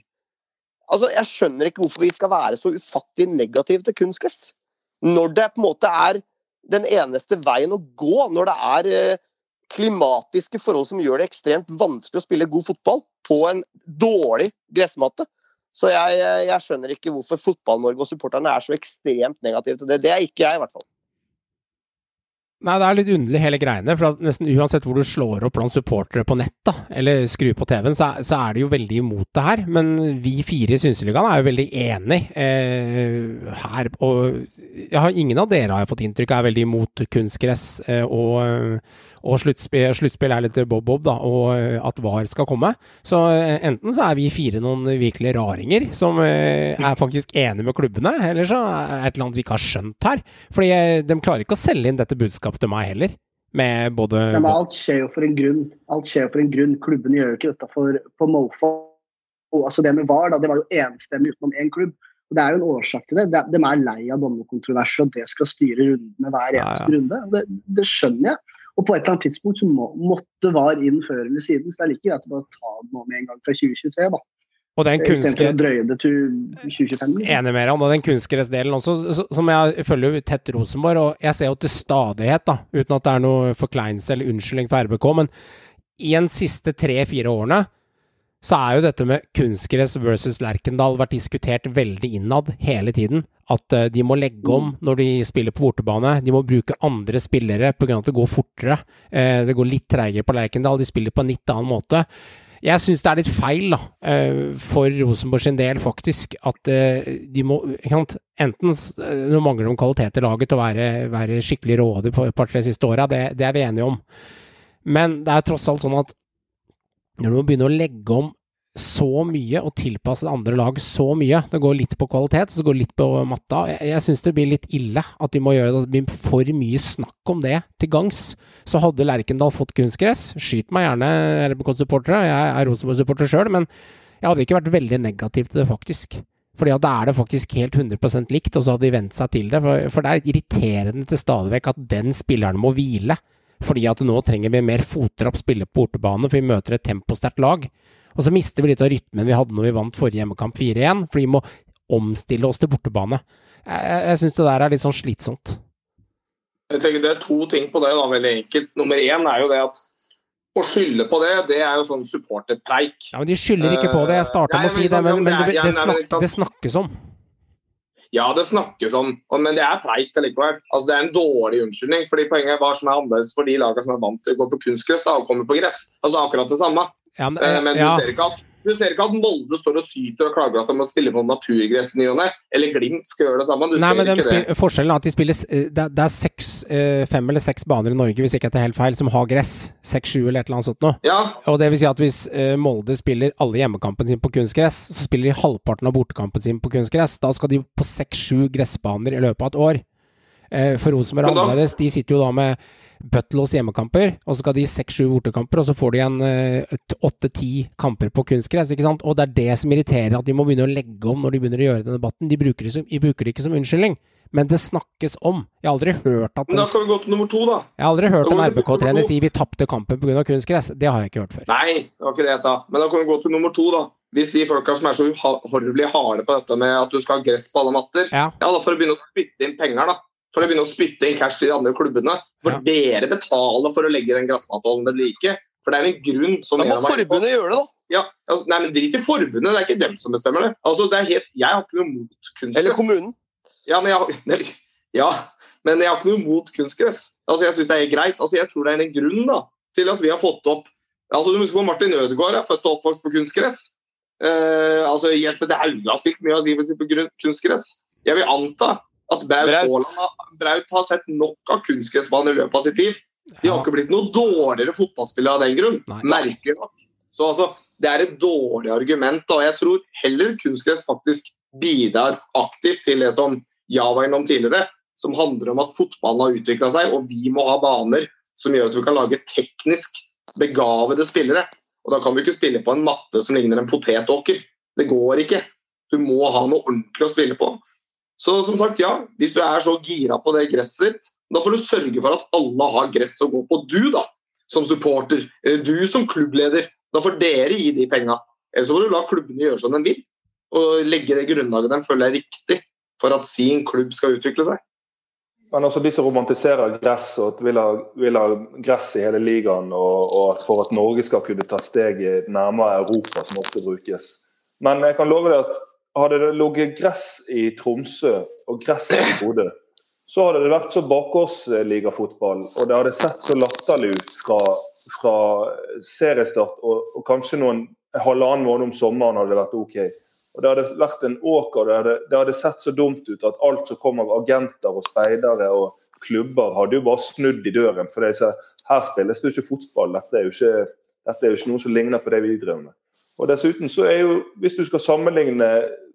Altså, Jeg skjønner ikke hvorfor vi skal være så ufattelig negative til kunstgress. Når det på en måte er den eneste veien å gå, når det er eh, klimatiske forhold som gjør det ekstremt vanskelig å spille god fotball på en dårlig gressmatte. Så jeg, jeg skjønner ikke hvorfor Fotball-Norge og supporterne er så ekstremt negative til det. Det er ikke jeg, i hvert fall. Nei, det er litt underlig hele greiene. For nesten uansett hvor du slår opp blant supportere på nett, da, eller skrur på TV-en, så, så, er de jo veldig imot det her. Men vi fire i Synseligaen er jo veldig enig eh, her. Og har, ingen av dere har jeg fått inntrykk av er veldig imot kunstgress eh, og, og sluttspill, er litt bob-bob, da, og eh, at VAR skal komme. Så eh, enten så er vi fire noen virkelig raringer som eh, er faktisk enige med klubbene, eller så er det et eller annet vi ikke har skjønt her. Fordi eh, de klarer ikke å selge inn dette budskapet til meg heller. Med både Nei, men Alt skjer jo for en grunn. Alt skjer jo for en grunn. Klubbene gjør jo ikke dette for, på mofo. Altså det med VAR, da, det var jo enstemmig utenom én klubb. Og Det er jo en årsak til det. De, de er lei av dommerkontroverser, og det skal styre rundene hver eneste ja, ja. runde. Det, det, skjønner jeg. Og på et eller annet tidspunkt så må, måtte VAR inn før eller siden. Så det er like greit å bare ta det nå med en gang fra 2023, da. Og den kunstgress... Liksom. Enig med deg. Og den kunstgressdelen også, som jeg følger jo tett Rosenborg, og jeg ser jo til stadighet, da, uten at det er noe forkleinelse eller unnskyldning for RBK, men i en siste tre-fire årene så er jo dette med kunstgress versus Lerkendal vært diskutert veldig innad hele tiden. At uh, de må legge om når de spiller på bortebane. De må bruke andre spillere pga. at det går fortere. Uh, det går litt treigere på Lerkendal. De spiller på en litt annen måte. Jeg syns det er litt feil, da, eh, for Rosenborg sin del, faktisk, at eh, de må Enten nå mangler de kvalitet i laget til å være, være skikkelig rådig på et par-tre siste åra, det, det, er vi enige om. Men det er tross alt sånn at når du må begynne å legge om så mye og tilpasse andre lag så mye. Det går litt på kvalitet, så går det litt på matta. Jeg, jeg syns det blir litt ille at de må gjøre det. Det blir for mye snakk om det til gangs. Så hadde Lerkendal fått kunstgress, skyt meg gjerne, RBK-supportere. Jeg er Rosenborg-supporter sjøl, men jeg hadde ikke vært veldig negativ til det, faktisk. Fordi at da er det faktisk helt 100% likt, og så hadde de vent seg til det. For, for det er irriterende til stadig vekk at den spilleren må hvile. Fordi at nå trenger vi mer fotrapp spille på bortebane, for vi møter et temposterkt lag. Og så mister vi litt av rytmen vi hadde når vi vant forrige hjemmekamp 4-1, for vi må omstille oss til bortebane. Jeg, jeg syns det der er litt sånn slitsomt. Jeg tenker Det er to ting på det, da, veldig enkelt. Nummer én er jo det at å skylde på det, det er jo sånn supporterpreik. Ja, men De skylder ikke på det. Jeg starta med å si det, men, men det, det, snak, det, snakkes om. Ja, det snakkes om, men det er preik allikevel. Altså, det er en dårlig unnskyldning. fordi Poenget er hva som er annerledes for de lagene som er vant til å gå på kunstgress og komme på gress. Altså akkurat det samme. Ja, men, eh, men ja. du, ser ikke at, du ser ikke at Molde står og syter og klager at de må spille på naturgress ny og ne. Eller Glimt skal gjøre det samme. Du Nei, ser men ikke spiller, det. Forskjellen er at de spiller eh, Det er, det er seks, eh, fem eller seks baner i Norge, hvis ikke jeg tar helt feil, som har gress. Seks-sju eller et eller annet sånt noe. Ja. Og det vil si at hvis Molde spiller alle hjemmekampene sine på kunstgress, så spiller de halvparten av bortekampen sin på kunstgress. Da skal de på seks-sju gressbaner i løpet av et år. For Rosenborg er annerledes. De sitter jo da med Butlos hjemmekamper, og så skal de seks-sju bortekamper, og så får de igjen åtte-ti kamper på kunstgress. ikke sant? Og det er det som irriterer, at de må begynne å legge om når de begynner å gjøre den debatten. De bruker det, som, de bruker det ikke som unnskyldning, men det snakkes om. Jeg har aldri hørt at Men da kan vi gå til nummer to, da. Jeg har aldri hørt en RBK-trener si vi tapte kampen pga. kunstgress. Det har jeg ikke hørt før. Nei, det var ikke det jeg sa. Men da kan vi gå til nummer to, da. Hvis de folka som er så uhorvelig harde på dette med at du skal ha gress på alle matter, ja. ja, da får du begynne å spytte inn penger, da for å begynne å spytte inn cash til de andre klubbene. For Ja. dere betaler for å legge den gressmatollen ved like. For det er en grunn som Da må forbundet gjøre det, da. Ja, altså, nei, men Drit i forbundet, det er ikke dem som bestemmer det. Altså, det er helt, Jeg har ikke noe mot kunstgress. Eller kommunen. Ja, men jeg, ja, men jeg har ikke noe mot kunstgress. Altså, jeg syns det er greit. Altså, jeg tror det er en grunn da, til at vi har fått opp altså, Du må huske på Martin Ødegaard er født og oppvokst på kunstgress. Uh, altså, Jesper Haugland har spilt mye av livet sitt på grunn- kunstgress. Jeg vil anta at Braut Braut. Braut har sett nok av kunstgressbaner i løpet av sitt liv. De har ikke blitt noe dårligere fotballspillere av den grunn. Merkelig nok. Så altså, det er et dårlig argument. og Jeg tror heller kunstgress faktisk bidrar aktivt til det som jeg var innom tidligere, som handler om at fotballen har utvikla seg, og vi må ha baner som gjør at vi kan lage teknisk begavede spillere. Og Da kan vi ikke spille på en matte som ligner en potetåker. Det går ikke. Du må ha noe ordentlig å spille på. Så som sagt, ja, hvis du er så gira på det gresset ditt, da får du sørge for at alle har gress å gå på. Du, da, som supporter, du som klubbleder. Da får dere gi de penga. Eller så får du la klubbene gjøre som de vil. Og legge det grunnlaget de føler er riktig for at sin klubb skal utvikle seg. Men også de som romantiserer gress og vil ha, vil ha gress i hele ligaen, og, og for at Norge skal kunne ta steget nærmere Europa, som ofte brukes. Men jeg kan love deg at hadde det ligget gress i Tromsø og gress i Bodø, så hadde det vært så bakgårdsligafotball, og det hadde sett så latterlig ut fra, fra seriestart og, og kanskje noen halvannen måned om sommeren hadde det vært OK. Og Det hadde vært en åker, det hadde, det hadde sett så dumt ut at alt som kom av agenter og speidere og klubber, hadde jo bare snudd i døren. For de er her spilles det ikke fotball. Dette er jo ikke, dette er jo ikke noe som ligner på det vi driver med. Og dessuten så er jo, Hvis du skal sammenligne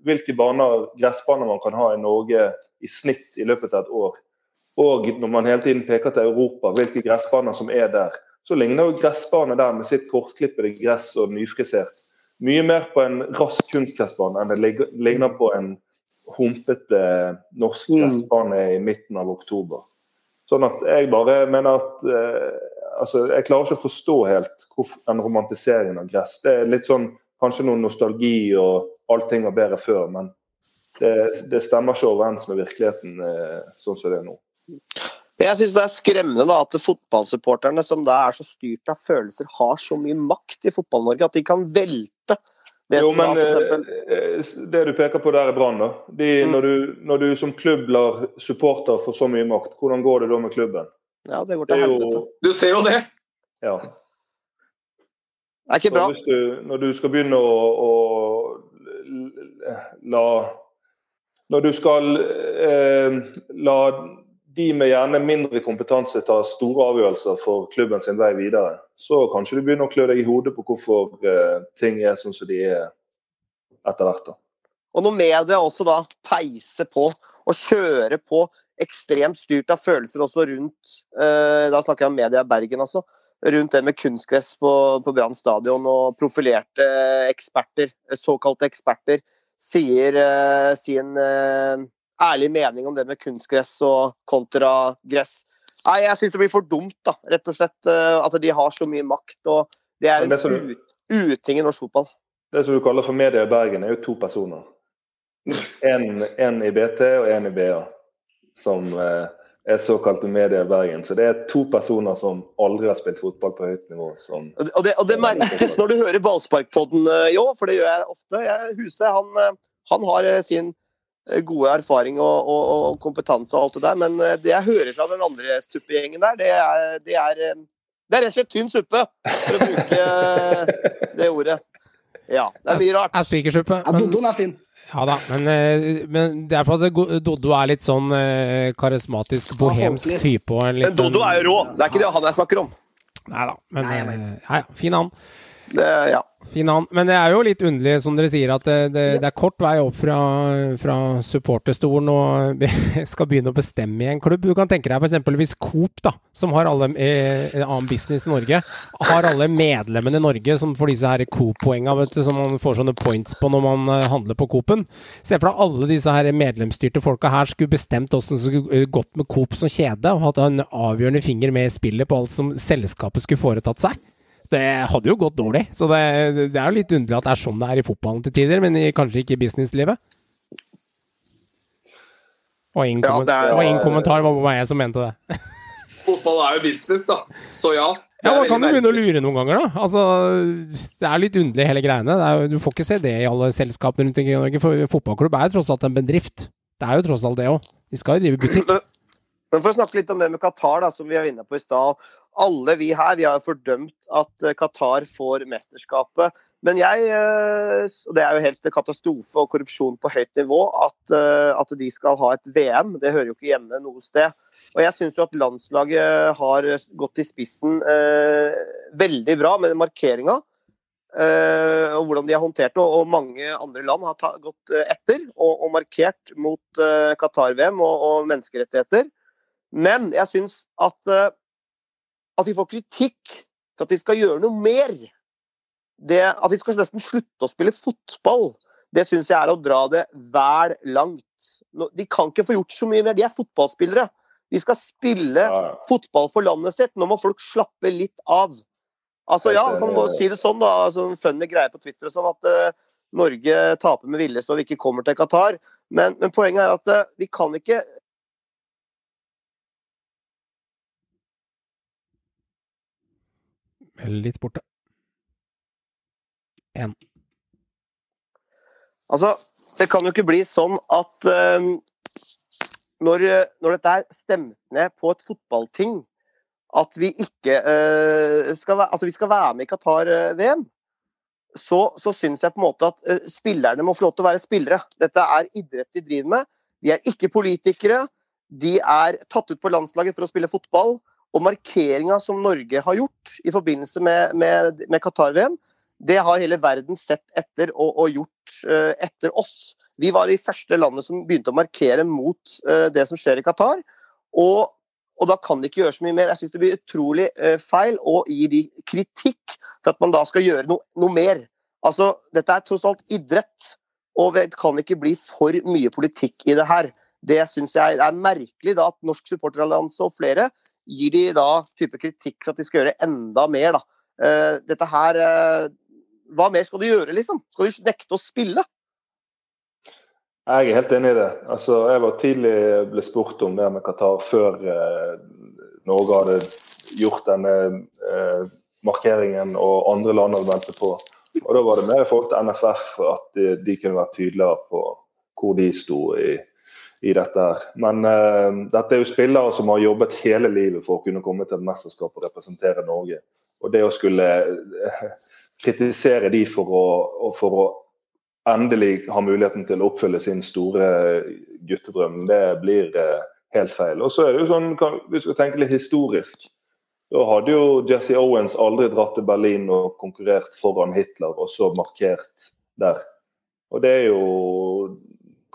hvilke baner, gressbaner man kan ha i Norge i snitt i løpet av et år, og når man hele tiden peker til Europa, hvilke gressbaner som er der, så ligner jo gressbane der med sitt kortklippede gress og nyfrisert mye mer på en rask kunstgressbane enn det ligner på en humpete norsk mm. gressbane i midten av oktober. Sånn at jeg bare mener at eh, altså, Jeg klarer ikke å forstå helt den romantiseringen av gress. Det er litt sånn kanskje noe nostalgi og allting var bedre før, men det, det stemmer ikke overens med virkeligheten eh, sånn som det er nå. Jeg syns det er skremmende da, at fotballsupporterne, som da er så styrt av følelser, har så mye makt i Fotball-Norge at de kan velte det jo, men eksempel... Eh, det du peker på der er Brann. Mm. Når, når, du som klubb lar supporter få så mye makt, hvordan går det da med klubben? Ja, det går til helvete. Jo... Du ser jo det! Ja. Det er ikke bra. Du, når du skal begynne å, å la Når du skal eh, la de med gjerne mindre kompetanse ta store avgjørelser for klubben sin vei videre, så kanskje du begynner å klø deg i hodet på hvorfor eh, ting er sånn som de er etter hvert. da. Og når media også da peiser på og kjører på ekstremt styrt av følelser også rundt eh, Da snakker jeg om media Bergen, altså. Rundt det med kunstgress på, på Brann stadion og profilerte eksperter, såkalte eksperter, sier uh, sin ærlig mening om det med kunstgress og kontragress. Nei, jeg syns det blir for dumt, da, rett og slett. Eh, at de har så mye makt. og Det er en du, uting i norsk fotball. Det som du kaller for media i Bergen, er jo to personer. En, i BT og en i BA, som eh, er såkalte media i Bergen. Så det er to personer som aldri har spilt fotball på høyt nivå. Som, og, det, og det merkes når du hører Ballsparkpodden, eh, jo, for det gjør jeg ofte. Jeg, Huset han, eh, han har sin Eh, gode erfaring og, og, og, kompetanse og alt det der. Men det jeg hører fra den andre suppegjengen der, det er, det er, det er rett og slett tynn suppe, for å bruke det ordet. Ja, det er mye rart. Er spikersuppe. Ja, Doddoen er fin. Ja da, men, men det er for at Doddo er litt sånn karismatisk, bohemsk type. men Doddo er jo rå! Det er ikke det han jeg snakker om. Nei da, men ja, ja, fin han. Det, ja. Fin an. Men det er jo litt underlig, som dere sier, at det, det, det er kort vei opp fra, fra supporterstolen og skal begynne å bestemme i en klubb. Du kan tenke deg f.eks. hvis Coop, da, som har alle eh, annen business i Norge, har alle medlemmene i Norge som får disse her Coop-poenga som man får sånne points på når man eh, handler på Coop-en. Se for deg alle disse her medlemsstyrte folka her skulle bestemt åssen det skulle gått med Coop som kjede, og hatt en avgjørende finger med i spillet på alt som selskapet skulle foretatt seg. Det hadde jo gått dårlig. Så det, det er jo litt underlig at det er sånn det er i fotballen til tider, men i, kanskje ikke i businesslivet. Og ingen, ja, er, og ingen kommentar, var jeg som mente det. Fotball er jo business, da. Så ja. Ja, Man kan jo begynne å lure noen ganger, da. Altså, det er litt underlig, hele greiene. Er, du får ikke se det i alle selskapene rundt omkring i Norge. For fotballklubb er jo tross alt en bedrift. Det er jo tross alt det òg. De skal jo drive butikk. Men for å snakke litt om det med Qatar, da, som vi var inne på i stad alle vi her vi har fordømt at eh, Qatar får mesterskapet. Men jeg, eh, og det er jo helt katastrofe og korrupsjon på høyt nivå, at, eh, at de skal ha et VM. Det hører jo ikke hjemme noe sted. Og jeg syns at landslaget har gått i spissen eh, veldig bra med markeringa. eh, og hvordan de har håndtert det. Og mange andre land har ta, gått etter og, og markert mot eh, Qatar-VM og, og, menneskerettigheter. Men jeg syns at, at de får kritikk for at de skal gjøre noe mer. Det, at de skal nesten slutte å spille fotball, det syns jeg er å dra det vel langt. De kan ikke få gjort så mye mer. De er fotballspillere. De skal spille Ja. fotball for landet sitt. Nå må folk slappe litt av. Altså ja, kan man si det sånn, da. Sånn funny greie på Twitter sånn at uh, Norge taper med vilje så vi ikke kommer til Qatar. Men, men poenget er at uh, vi kan ikke Litt borte. Én. Altså, det kan jo ikke bli sånn at um, når, når dette er stemt ned på et fotballting, at vi ikke uh, skal, altså vi skal være med i Qatar-VM, så, så syns jeg på en måte at uh, spillerne må få lov til å være spillere. Dette er idrett de driver med. De er ikke politikere. De er tatt ut på landslaget for å spille fotball. Og markeringa som Norge har gjort i forbindelse med, med, med Qatar-VM, det har hele verden sett etter og, og gjort uh, etter oss. Vi var i første landet som begynte å markere mot uh, det som skjer i Qatar. Og, og da kan de ikke gjøre så mye mer. Jeg syns det blir utrolig uh, feil å gi de kritikk for at man da skal gjøre noe, noe mer. Altså, dette er tross alt idrett, og det kan ikke bli for mye politikk i det her. Det syns jeg er merkelig da at Norsk supporterallianse og flere gir de da type kritikk for at de skal gjøre enda mer. da. Uh, dette her uh, Hva mer skal du gjøre, liksom? Skal du nekte å spille? Jeg er helt enig i det. Altså, jeg var tidlig ble spurt om det med Qatar før uh, Norge hadde gjort denne markeringen og andre land hadde meldt seg på. Og Da var det mer i forhold til NFF at de, de kunne være tydeligere på hvor de sto i, i dette. her. Men uh, dette er jo spillere som har jobbet hele livet for å kunne komme til et mesterskap og representere Norge. Og det å skulle eh, kritisere de for å, for å endelig ha muligheten til å oppfylle sin store guttedrøm, det blir uh, helt feil. Og så er det jo sånn, kan, Vi skal tenke litt historisk. Da hadde jo Jesse Owens aldri dratt til Berlin og konkurrert foran Hitler, og så markert der. Og det er jo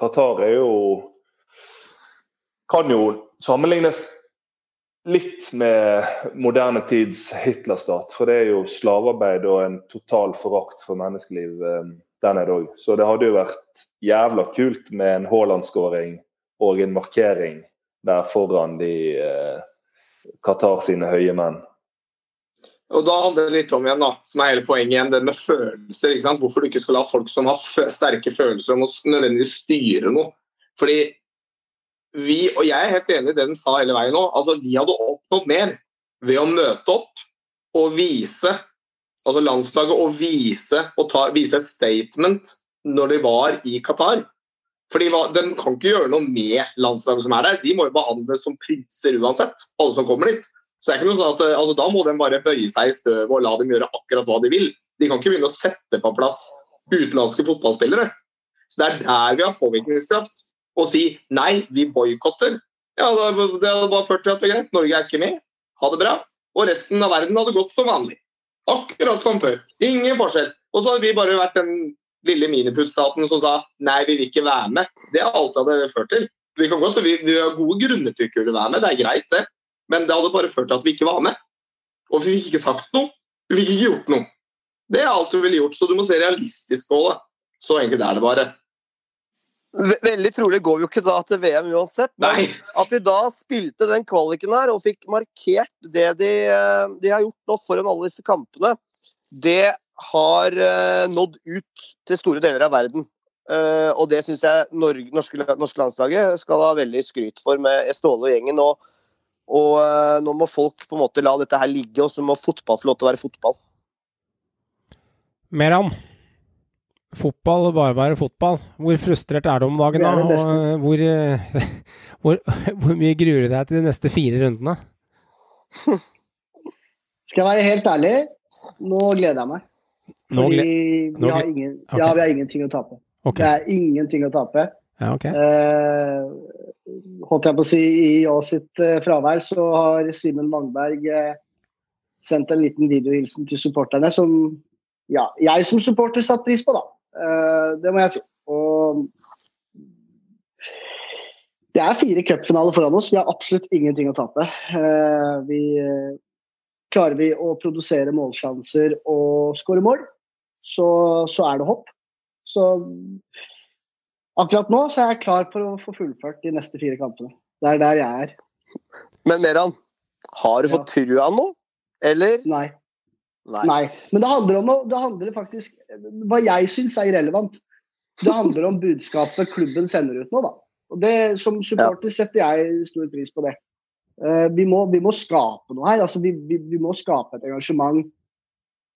Qatar er jo Kan jo sammenlignes litt med moderne tids Hitlerstat. For det er jo slavearbeid og en total forakt for menneskeliv eh, der nede òg. Så det hadde jo vært jævla kult med en Haaland-skåring og en markering der foran de eh, Qatar sine høye menn. Og da handler det litt om igjen, da, som er hele poenget igjen, det med følelser. ikke sant? Hvorfor du ikke skal la folk som har sterke følelser om å nødvendigvis styre noe. Fordi vi, og jeg er helt enig i det den sa hele veien nå, altså vi hadde oppnådd mer ved å møte opp og vise, altså landslaget å vise og ta, vise et statement når de var i Qatar. Fordi De kan ikke gjøre noe med landslaget som er der, de må jo behandles som prinser uansett, alle som kommer dit. Så det er ikke noe sånn at, eh, altså Da må de bare bøye seg i støvet og la dem gjøre akkurat hva de vil. De kan ikke begynne å sette på plass utenlandske fotballspillere. Så Det er der vi har påvirkningskraft. Å si nei, vi boikotter. Ja, det hadde bare ført til at det er greit, Norge er ikke med. Ha det bra. Og resten av verden hadde gått som vanlig. Akkurat som før. Ingen forskjell. Og så hadde vi bare vært den lille miniputsstaten som sa nei, vi vil ikke være med. Det er alt det hadde ført til. Vi, kan godt, vi, vi har gode grunner til å være med, det er greit det. Men det hadde bare ført til at vi ikke var med. Og vi fikk ikke sagt noe. Vi fikk ikke gjort noe. Det er alt du ville gjort, så du må se realistisk på det. Så enkelt er det bare. Veldig trolig går vi jo ikke da til VM uansett. Men Nei. at vi da spilte den kvaliken her og fikk markert det de, eh, de har gjort nå foran alle disse kampene, det har eh, nådd ut til store deler av verden. Eh, og det syns jeg norske, norske landslaget skal ha veldig skryt for med Ståle og gjengen. Og, og eh, nå må folk på en måte la dette her ligge, og så må fotball få lov til å være fotball. Meran. Fotball bare være fotball. Hvor frustrert er du om dagen, da? Og hvor, eh, hvor, hvor mye gruer du deg til de neste fire rundene? Skal jeg være helt ærlig, nå gleder jeg meg. Nå gled... nå gled... vi, har ingen, okay. ja, vi har ingenting å tape. Okay. Det er ingenting å tape. Ja, okay. Eh, holdt jeg på å si, I Å sitt eh, fravær så har Simen Mangberg eh, sendt en liten videohilsen til supporterne som ja, jeg som supporter satte pris på, da. Eh, det må jeg si. Og det er fire cupfinaler foran oss. Vi har absolutt ingenting å tape. Eh, vi, klarer vi å produsere målsjanser og skåre mål, så, så, er det hopp. Så akkurat nå så er jeg klar for å få fullført de neste fire kampene. Det er der jeg er. Men Meran, har du fått ja. trua nå, eller? Nei. Nei. Nei. Men det handler om det handler faktisk Hva jeg syns er irrelevant. Det handler om budskapet klubben sender ut nå, da. Og det, Som supporter setter jeg stor pris på det. Uh, vi, må, vi, må, skape noe her. Altså, vi, vi, vi, må skape et engasjement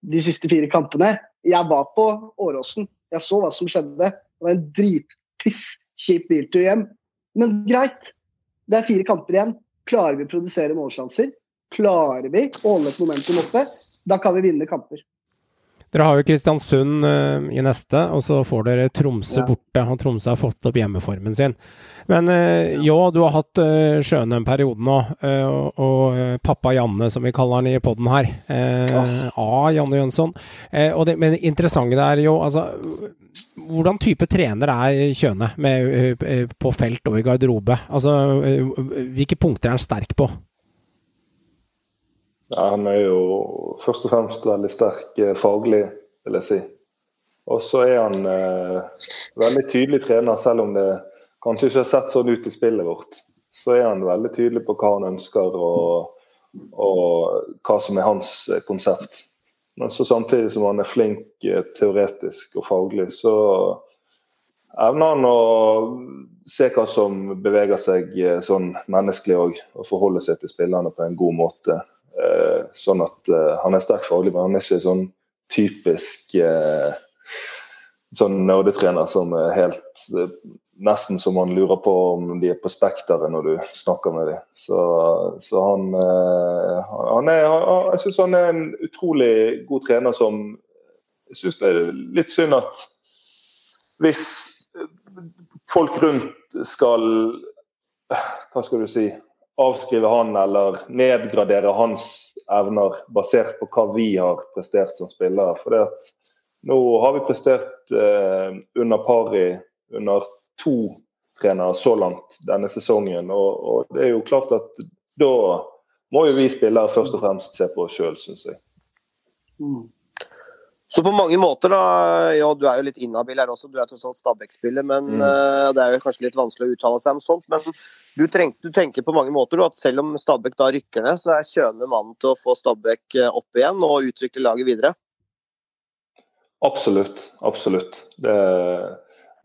de siste fire kampene. Jeg var på Åråsen. Jeg så hva som skjedde. Det var en dritpiss kjip biltur hjem. Men greit. Det er fire kamper igjen. Klarer vi å produsere målsjanser? Klarer vi å holde et momentum oppe? Da kan vi vinne kamper. Dere har jo Kristiansund uh, i neste, og så får dere Tromsø ja. borte. Og Tromsø har fått opp hjemmeformen sin. Men uh, jo, du har hatt uh, Sjøen en periode nå, og, og pappa Janne, som vi kaller han i poden her. Ja. A. Janne Jønsson. Det, men det interessante er jo, altså Hvordan type trener er Kjøne med, på felt og i garderobe? Altså, hvilke punkter er han sterk på? Ja, han er jo først og fremst veldig sterk eh, faglig, vil jeg si. Og så er han eh, veldig tydelig trener, selv om det kanskje ikke har sett sånn ut i spillet vårt. Så er han veldig tydelig på hva han ønsker og, og hva som er hans eh, konsept. Men så samtidig som han er flink eh, teoretisk og faglig, så evner han å se hva som beveger seg sånn menneskelig òg, og forholde seg til spillerne på en god måte. Eh, sånn at eh, han er sterk faglig, men han er ikke sånn typisk eh, sånn nerdetrener som er helt Nesten som man lurer på om de er på spekteret når du snakker med dem. Så, så han, han er, Jeg syns han er en utrolig god trener som Jeg syns det er litt synd at hvis folk rundt skal Hva skal du si avskrive han eller nedgradere hans evner basert på hva vi har prestert som spillere. For det at nå har vi prestert eh, under pari under to trenere så langt denne sesongen. Og, og, det er jo klart at da må jo vi spillere først og fremst se på oss sjøl, syns jeg. Mm. Så på mange måter, da Ja, du er jo litt inhabil her også, du er tross alt Stabæk-spiller. men mm. uh, Det er jo kanskje litt vanskelig å uttale seg om sånt. Men du, treng, du tenker på mange måter at selv om Stabæk da rykker ned, så er Kjøne mannen til å få Stabæk eh, opp igjen og utvikle laget videre? Absolutt. Absolutt. Det,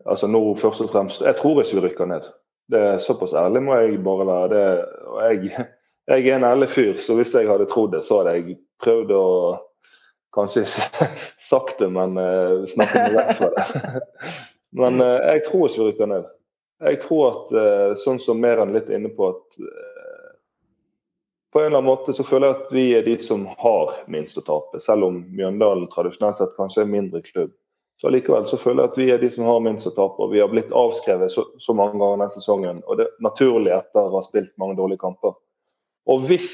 altså nå først og fremst Jeg tror ikke vi rykker ned. Det er Såpass ærlig må jeg bare være. Det, og jeg, jeg er en ærlig fyr, så hvis jeg hadde trodd det, så hadde jeg prøvd å Kanskje det, men uh, snakke meg vekk fra det. men uh, jeg tror ikke vi rykker ned. Jeg tror at, uh, sånn som Meran litt inne på, at uh, på en eller annen måte så føler jeg at vi er de som har minst å tape. Selv om Mjøndalen tradisjonelt sett kanskje er mindre klubb. Så likevel så føler jeg at vi er de som har minst å tape. og Vi har blitt avskrevet så, så mange ganger denne sesongen. Og det er naturlig etter å ha spilt mange dårlige kamper. Og hvis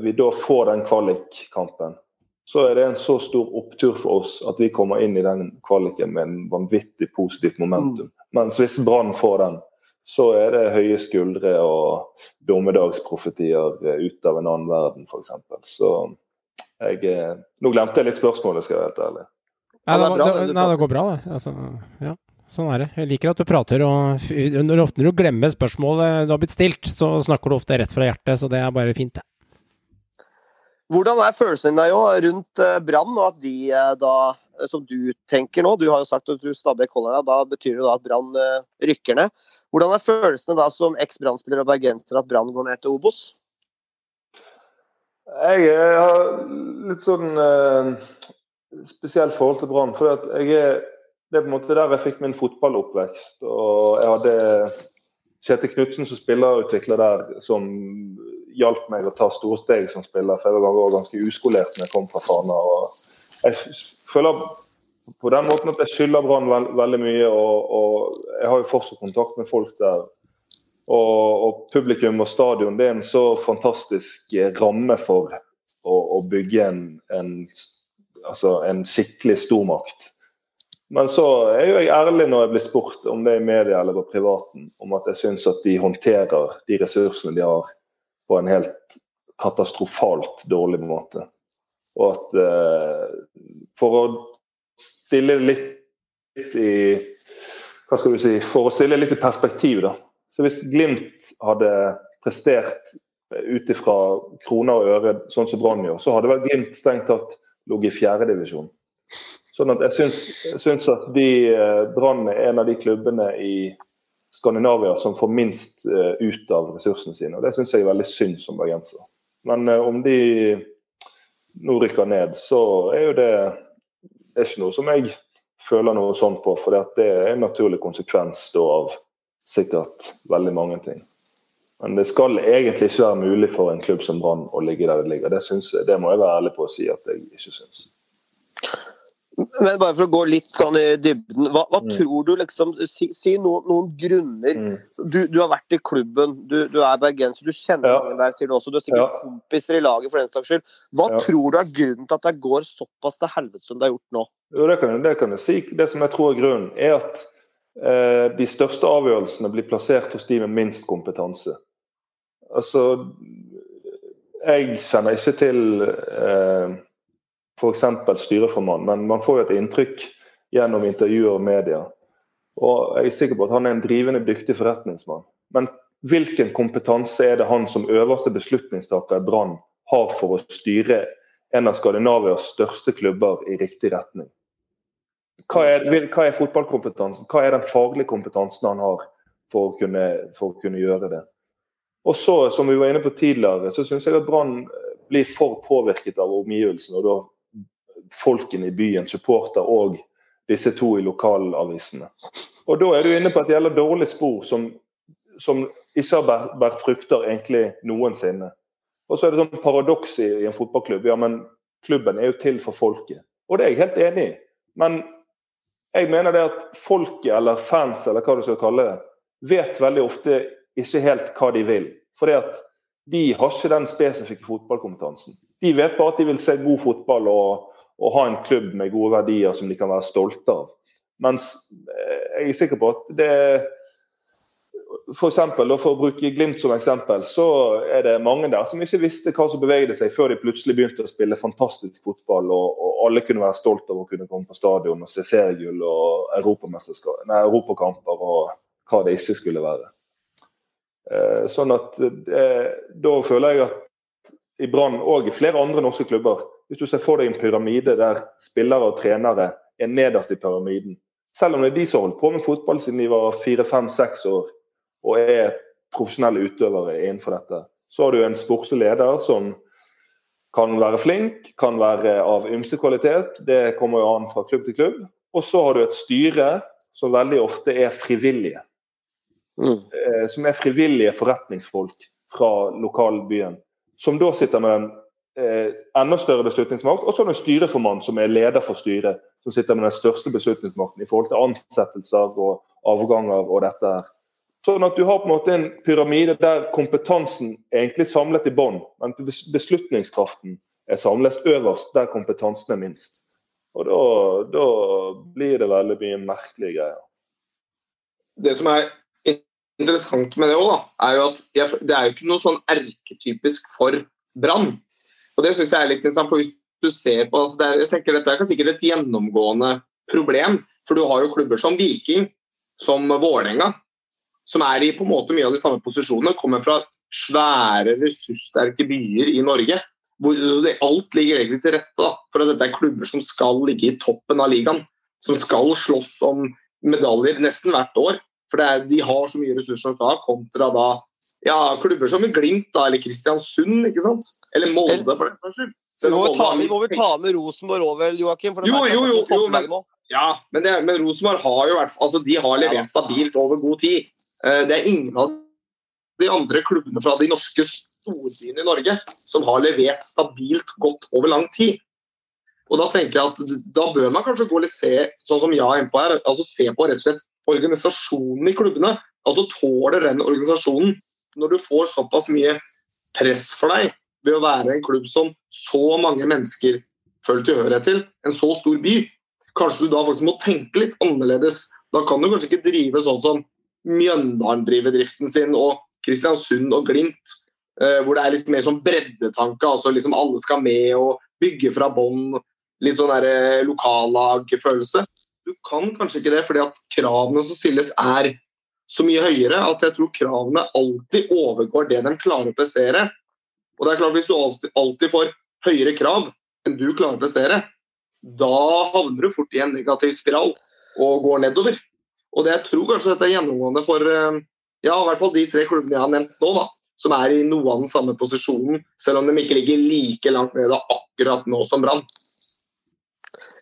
vi da får den kvalikkampen så er det en så stor opptur for oss at vi kommer inn i den kvaliken med en vanvittig positivt momentum. Mm. Mens hvis Brann får den, så er det høye skuldre og dommedagsprofetier ut av en annen verden, f.eks. Så jeg eh, Nå glemte jeg litt spørsmålet, skal jeg være helt ærlig. Nei, det, det, nei, det går bra, det. Altså, ja. Sånn er det. Jeg liker at du prater, og når du glemmer spørsmålet du har blitt stilt, så snakker du ofte rett fra hjertet, så det er bare fint, det. Hvordan er følelsen din rundt eh, Brann, og at de eh, da, eh, som du tenker nå Du har jo sagt at du Stabæk holder deg, da betyr det da at Brann rykker ned. Hvordan er følelsene da som eks-Brann-spiller og bergenser at Brann går ned til Obos? Jeg har litt sånn eh, spesielt forhold til Brann. For jeg er, det er på en måte der jeg fikk min fotballoppvekst. Og jeg hadde Kjetil Knutsen som spillerutvikler der, som hjalp meg å ta store steg som spiller. For jeg var ganske uskolert når jeg kom fra Fana. og Jeg føler på den måten at jeg skylder Brann veld, veldig mye. Og, og, jeg har jo fortsatt kontakt med folk der. Og, og, publikum og stadion det er en så fantastisk ramme for å, å bygge en, en altså en skikkelig stormakt. Men så er jo jeg ærlig når jeg blir spurt om det i media eller på privaten, om at jeg syns at de håndterer de ressursene de har på en helt katastrofalt dårlig måte. Og at eh, For å stille litt i Hva skal du si For å stille litt i perspektiv, da. Så hvis Glimt hadde prestert ut ifra kroner og øre, sånn som Brann gjør, så hadde vel Glimt strengt tatt ligget i fjerdedivisjon. Sånn at jeg syns, jeg syns at de eh, Brann er en av de klubbene i Skandinavia som får minst uh, ut av ressursene sine. og Det syns jeg er veldig synd som bergenser. Men uh, om de nå rykker ned, så er jo det, er ikke noe som jeg føler noe sånn på. For det er en naturlig konsekvens da, av sikkert veldig mange ting. Men det skal egentlig ikke være mulig for en klubb som Brann å ligge der det ligger. Det, synes, det må jeg være ærlig på å si at jeg ikke syns. Men bare for å gå litt sånn i dybden, hva, hva mm. tror du liksom Si, si noen, noen, grunner. Mm. Du, du, har vært i klubben, du, du er bergenser, du kjenner ja. mange der, sier du også. Du har sikkert ja. kompiser i laget for den saks skyld. Hva ja. tror du er grunnen til at det går såpass til helvete som det har gjort nå? Jo, det kan, det kan jeg si. Det som jeg tror er grunnen, er at eh, de største avgjørelsene blir plassert hos de med minst kompetanse. Altså, jeg kjenner ikke til eh, f.eks. styreformann, men man får jo et inntrykk gjennom intervjuer og media. Og jeg er sikker på at han er en drivende dyktig forretningsmann. Men hvilken kompetanse er det han som øverste beslutningstaker i Brann har for å styre en av Skandinavias største klubber i riktig retning? Hva er, hva er fotballkompetansen? Hva er den faglige kompetansen han har for å kunne, for å kunne gjøre det? Og så, som vi var inne på tidligere, så syns jeg at Brann blir for påvirket av omgivelsene. Og da folkene i byen, supporter og disse to i lokalavisene. Og da er du inne på et gjelder dårlig spor som, som ikke har vært frukter egentlig noensinne. Og så er det sånn paradoks i, i en fotballklubb. Ja, men klubben er jo til for folket. Og det er jeg helt enig i. Men jeg mener det at folket, eller fans, eller hva du skal kalle det, vet veldig ofte ikke helt hva de vil. Fordi at de har ikke den spesifikke fotballkompetansen. De vet bare at de vil se god fotball og, og ha en klubb med gode verdier som de kan være stolte av. Mens eh, jeg er sikker på at det for, eksempel, for å bruke Glimt som eksempel, så er det mange der som ikke visste hva som bevegde seg, før de plutselig begynte å spille fantastisk fotball, og, og alle kunne være stolt over å kunne komme på stadion og se seriegull og europakamper og hva det ikke skulle være. Eh, sånn at eh, Da føler jeg at i Brann og i flere andre norske klubber Hvis du ser for deg en pyramide der spillere og trenere er nederst i pyramiden Selv om det er de som har holdt på med fotball siden de var fire-fem-seks år og er profesjonelle utøvere innenfor dette, så har du en sportslig leder som kan være flink, kan være av ymse kvalitet. Det kommer jo an fra klubb til klubb. Og så har du et styre som veldig ofte er frivillige. Mm. Eh, som er frivillige forretningsfolk fra lokalbyen. Som da sitter med en eh, enda større beslutningsmakt. Og så har du en styreformann som er leder for styret, som sitter med den største beslutningsmakten i forhold til ansettelser og avganger og dette her. Sånn at du har på en måte en pyramide der kompetansen er egentlig samlet i bånn, men beslutningskraften er samlet øverst der kompetansen er minst. Og da, da blir det veldig mye merkelige greier. Det som er interessant med det òg, er jo at det er jo ikke noe sånn erketypisk for Brann. Og det syns jeg er litt interessant. for hvis du ser på, altså er, jeg tenker Dette er ikke sikkert et gjennomgående problem. For du har jo klubber som Viking, som Vålerenga, som er i på en måte mye av de samme posisjonene. Kommer fra svære, ressurssterke byer i Norge. Hvor alt ligger egentlig til rette da, for at dette er klubber som skal ligge i toppen av ligaen. Som skal slåss om medaljer nesten hvert år. For er, de har så mye ressurser å ta, kontra da ja, klubber som Glimt da, eller Kristiansund, ikke sant? Eller Molde, for den saks skyld. Vi må, vi ta med Rosenborg òg, vel, Joakim? jo, jo, jo, jo men, ja, men, det, men, Rosenborg har jo vært, altså, de har levert stabilt over god tid. Uh, det er ingen av de andre klubbene fra de norske storbyene i Norge som har levert stabilt godt over lang tid. Og Da tenker jeg at da bør man kanskje gå litt se sånn som jeg er inne på her, altså se på rett og slett organisasjonen i klubbene. Altså Tåler den organisasjonen, når du får såpass mye press for deg ved å være en klubb som så mange mennesker føler tilhørighet til, en så stor by, kanskje du da faktisk må tenke litt annerledes. Da kan du kanskje ikke drive sånn som Mjøndalen driver driften sin, og Kristiansund og Glimt, eh, hvor det er litt mer sånn breddetanke. altså liksom Alle skal med og bygge fra bånn. Litt sånn eh, lokallagfølelse. Du kan kanskje ikke det, fordi at kravene som stilles er så mye høyere at jeg tror kravene alltid overgår det de klarer å prestere. Og det er klart Hvis du alltid, får høyere krav enn du klarer å prestere, da havner du fort i en negativ spiral og går nedover. Og det jeg tror kanskje dette er gjennomgående for eh, ja, i hvert fall de tre klubbene jeg har nevnt nå, da, som er i noe av den samme posisjonen, selv om de ikke ligger like langt nede akkurat nå som Brann.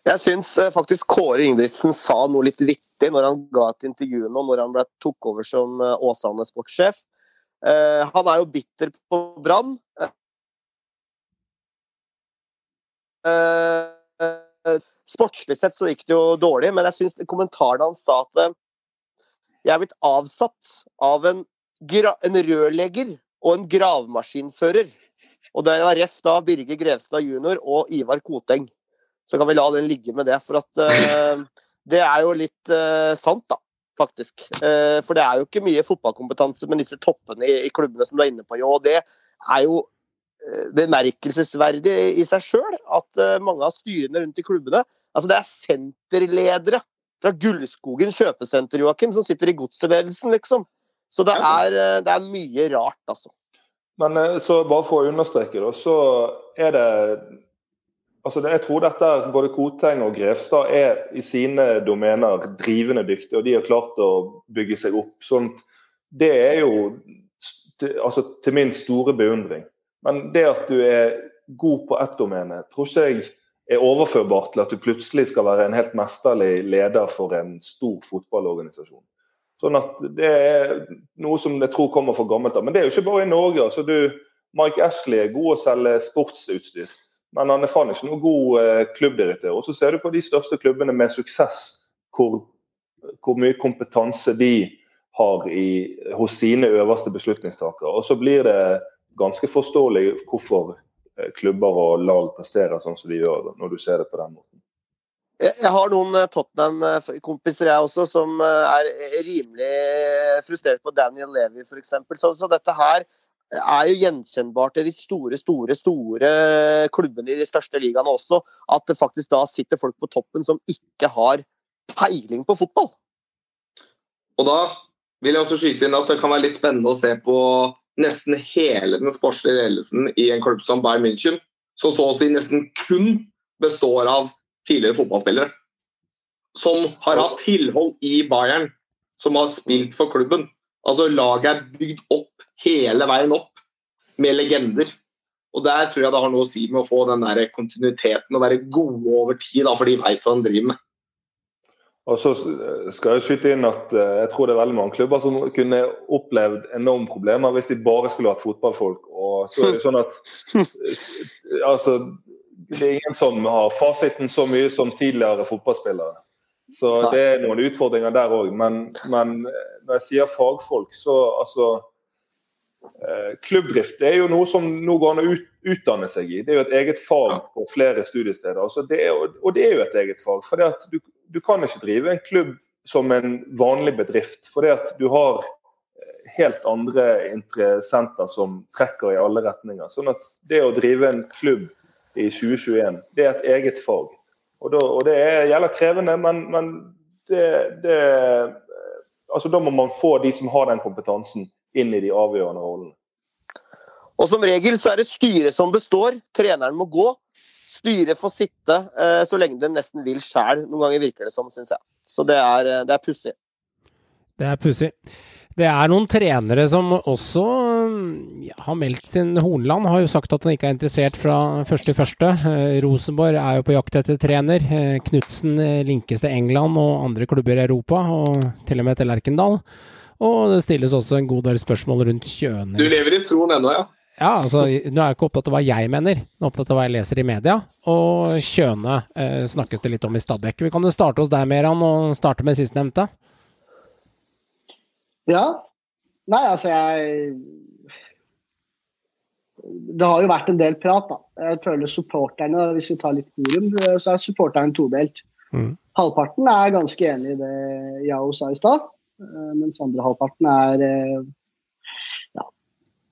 Jeg syns eh, faktisk Kåre Ingebrigtsen sa noe litt vittig når han ga et intervju nå, når han ble, tok over som eh, Åsane sportssjef. Eh, han er jo bitter på Brann. Eh, sportslig sett så gikk det jo dårlig, men jeg syns kommentaren hans sa at eh, jeg er blitt avsatt av en, en rørlegger og en gravemaskinfører. Og det var ref da Birger Grevstad jr. og Ivar Koteng. Så kan vi la den ligge med det. For at uh, det er jo litt uh, sant, da. Faktisk. Uh, for det er jo ikke mye fotballkompetanse med disse toppene i, i klubbene som du er inne på. Jo, og det er jo bemerkelsesverdig i seg sjøl at mange av styrene rundt i klubbene Altså det er senterledere fra Gullskogen kjøpesenter, Joakim, som sitter i godsledelsen, liksom. Så det er, det er mye rart, altså. Men så bare for å understreke, da, så er det Altså, jeg tror dette både Koteng og Grevstad er i sine domener drivende dyktige, og de har klart å bygge seg opp. Sånn det er jo til, altså, til min store beundring. Men det at du er god på ett domene, tror ikke jeg er overførbart til at du plutselig skal være en helt mesterlig leder for en stor fotballorganisasjon. Sånn at Det er noe som jeg tror kommer for gammelt av. Men det er jo ikke bare i Norge. altså du, Mike Ashley er god å selge sportsutstyr. Men han er faen ikke noen god eh, klubbdirektør. Og så ser du på de største klubbene med suksess, hvor, hvor mye kompetanse de har i, hos sine øverste beslutningstakere. Og så blir det ganske forståelig hvorfor eh, klubber og lag presterer sånn som de gjør, når du ser det på den måten. Jeg har noen eh, Tottenham-kompiser jeg også, som er rimelig frustrert på Daniel Levy f.eks. Så, så dette her er jo gjenkjennbart i de store, store, store klubbene i de største ligaene også. At det faktisk da sitter folk på toppen som ikke har peiling på fotball. Og da vil jeg også skyte inn at det kan være litt spennende å se på nesten hele den sportslige ledelsen i en klubb som Bayern München, som så å si nesten kun består av tidligere fotballspillere. Som har hatt tilhold i Bayern, som har spilt for klubben. Altså Laget er bygd opp hele veien opp med legender. Og Der tror jeg det har noe å si med å få den der kontinuiteten og være gode over tid, da, for de veit hva de driver med. Og så skal Jeg skyte inn at eh, jeg tror det er veldig mange klubber som kunne opplevd enorme problemer hvis de bare skulle hatt fotballfolk. Og så er Det sånn at altså, det er ingen som har fasiten så mye som tidligere fotballspillere. Så det er noen utfordringer der òg. Men, men, når jeg sier fagfolk, så altså eh, Klubbdrift er jo noe som nå går an å utdanne seg i. Det er jo et eget fag på flere studiesteder. Altså det er, og det er jo et eget fag. For du, du, kan ikke drive en klubb som en vanlig bedrift. For du har eh, helt andre interessenter som trekker i alle retninger. Sånn at det å drive en klubb i 2021, det er et eget fag. Og, da, og det er, gjelder krevende, men, men det, det, altså da må man få de som har den kompetansen, inn i de avgjørende rollene. Og Som regel så er det styret som består. Treneren må gå. Styret får sitte eh, så lenge de nesten vil sjæl. Noen ganger virker det som, syns jeg. Så det er, eh, det er pussig. Det er pussig. Det er noen trenere som også ja, har meldt sin Hornland har jo sagt at han ikke er interessert fra første til første. Eh, Rosenborg er jo på jakt etter trener. Knutsen linkes til England og andre klubber i Europa, og til og med til Lerkendal. Og det stilles også en god del spørsmål rundt Kjønes Du lever i troen ennå, ja? Ja, altså, nå er jeg ikke opptatt av hva jeg mener, nå er opptatt av hva jeg leser i media. Og Kjøne eh, snakkes det litt om i Stabæk. Vi kan jo starte hos deg, Meran, og starte med sistnevnte. Ja. Nei, altså jeg det har jo vært en del prat, da. Jeg føler supporterne, hvis vi tar litt forum, så er supporterne todelt. Mm. Halvparten er ganske enig i det Yao sa i stad, eh, mens andre halvparten er eh, ja,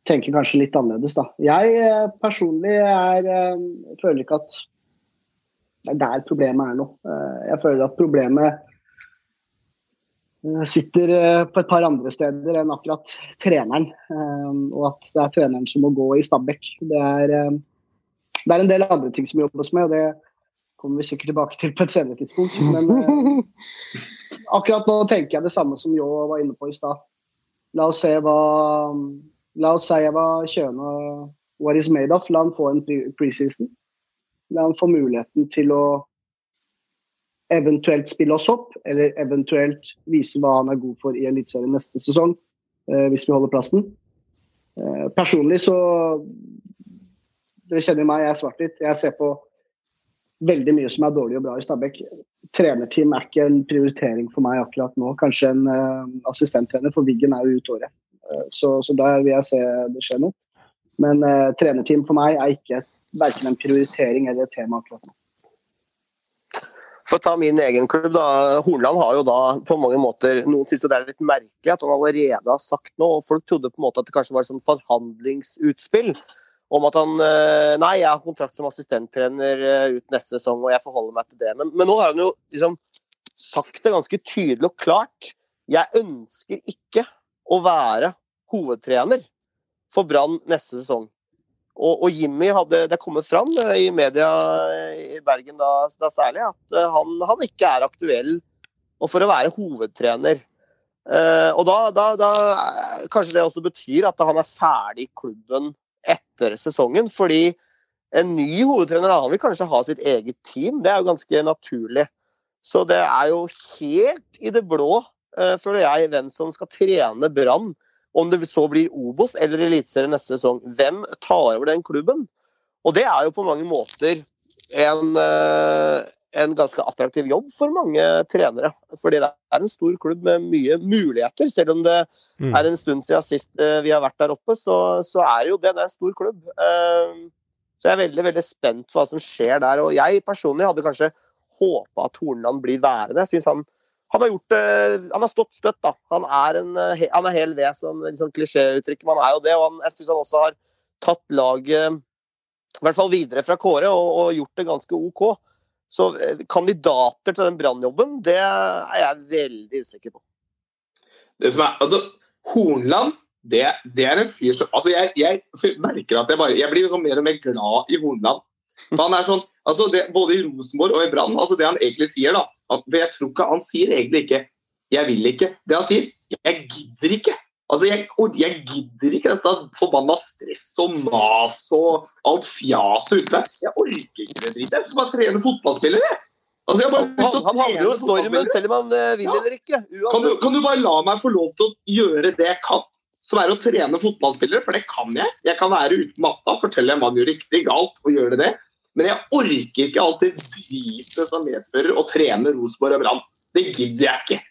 tenker kanskje litt annerledes, da. Jeg eh, personlig er eh, føler ikke at det er der problemet er nå. Eh, Jeg føler at problemet eh, sitter eh, på et par andre steder enn akkurat treneren. eh, Og at det er treneren som må gå i Stabæk. Det er, eh, det er en del andre ting som jobbes med, og det kommer vi sikkert tilbake til på et senere tidspunkt. Men eh, akkurat nå tenker jeg det samme som Ljå var inne på i stad. La oss se hva La oss si hva Kjøne what is made of. La han få en pre- preseason. La han få muligheten til å eventuelt spille oss opp, eller eventuelt vise hva han er god for i Eliteserien neste sesong, eh, hvis vi holder plassen. Eh, personlig så Dere kjenner meg, jeg er svart-hvitt. Jeg ser på veldig mye som er dårlig og bra i Stabæk. Trenerteam er ikke en prioritering for meg akkurat nå. Kanskje en uh, assistenttrener, for Wiggen er jo ute året. Uh, så, så der vil jeg se det skje noe. Men uh, trenerteam for meg er ikke verken en prioritering eller et tema akkurat nå. For å ta min egen klubb, da. Hornland har jo da på mange måter Noen syns det er litt merkelig at han allerede har sagt noe. og Folk trodde på en måte at det kanskje var et sånt forhandlingsutspill om at han eh, Nei, jeg har kontrakt som assistenttrener eh, ut neste sesong, og jeg forholder meg til det. Men, men nå har han jo liksom sagt det ganske tydelig og klart. Jeg ønsker ikke å være hovedtrener for Brann neste sesong. Og, og Jimmy hadde det kommet fram eh, i media i Bergen da, da særlig at han, han ikke er aktuell for å være hovedtrener. Eh, og da, da, da Kanskje det også betyr at han er ferdig i klubben etter sesongen. Fordi en ny hovedtrener han vil kanskje ha sitt eget team. Det er jo ganske naturlig. Så det er jo helt i det blå, eh, føler jeg, hvem som skal trene Brann. Om det så blir Obos eller Eliteserien neste sesong. Hvem tar over den klubben? Og det er jo på mange måter en, eh, en ganske attraktiv jobb for mange trenere. Fordi det er en stor klubb med mye muligheter. Selv om det Mm. er en stund siden sist eh, vi har vært der oppe, så, så er det jo det. Det er en stor klubb. Eh, Så jeg er veldig veldig spent på hva som skjer der. Og jeg personlig hadde kanskje håpa at Hornland blir værende. Jeg synes han, han har gjort det Han har stått støtt, da. Han er, en, eh, han er hel ved, som en sånn klisjéuttrykk. Men han er jo det. Og han, jeg syns han også har tatt laget i hvert fall videre fra Kåre og, og gjort det ganske OK. Så eh, kandidater til den brannjobben, det er jeg veldig usikker på. Det som er, altså, Hornland det, det er en fyr som altså jeg, jeg merker at jeg bare jeg blir liksom mer og mer glad i Hornland. For han er sånn, altså det, Både i Rosenborg og i Brann, altså det han egentlig sier da, at, for jeg tror ikke Han sier egentlig ikke 'jeg vil ikke'. Det han sier 'jeg gidder ikke'. Altså jeg, jeg gidder ikke dette forbanna stress og mas og alt fjaset ute. Jeg orker ikke det dritet. Jeg skal bare trene fotballspillere. Altså, jeg bare Han, han havner jo i stormen selv om han eh, vil Ja. eller ikke. Kan du, kan du bare la meg få lov til å gjøre det jeg kan, som er å trene fotballspillere? For det kan jeg. Jeg kan være uten matta, fortelle hva han gjør riktig, galt, og gjøre det. Men jeg orker ikke det dritet som medfører å trene Rosenborg og Brann. Det gidder jeg ikke.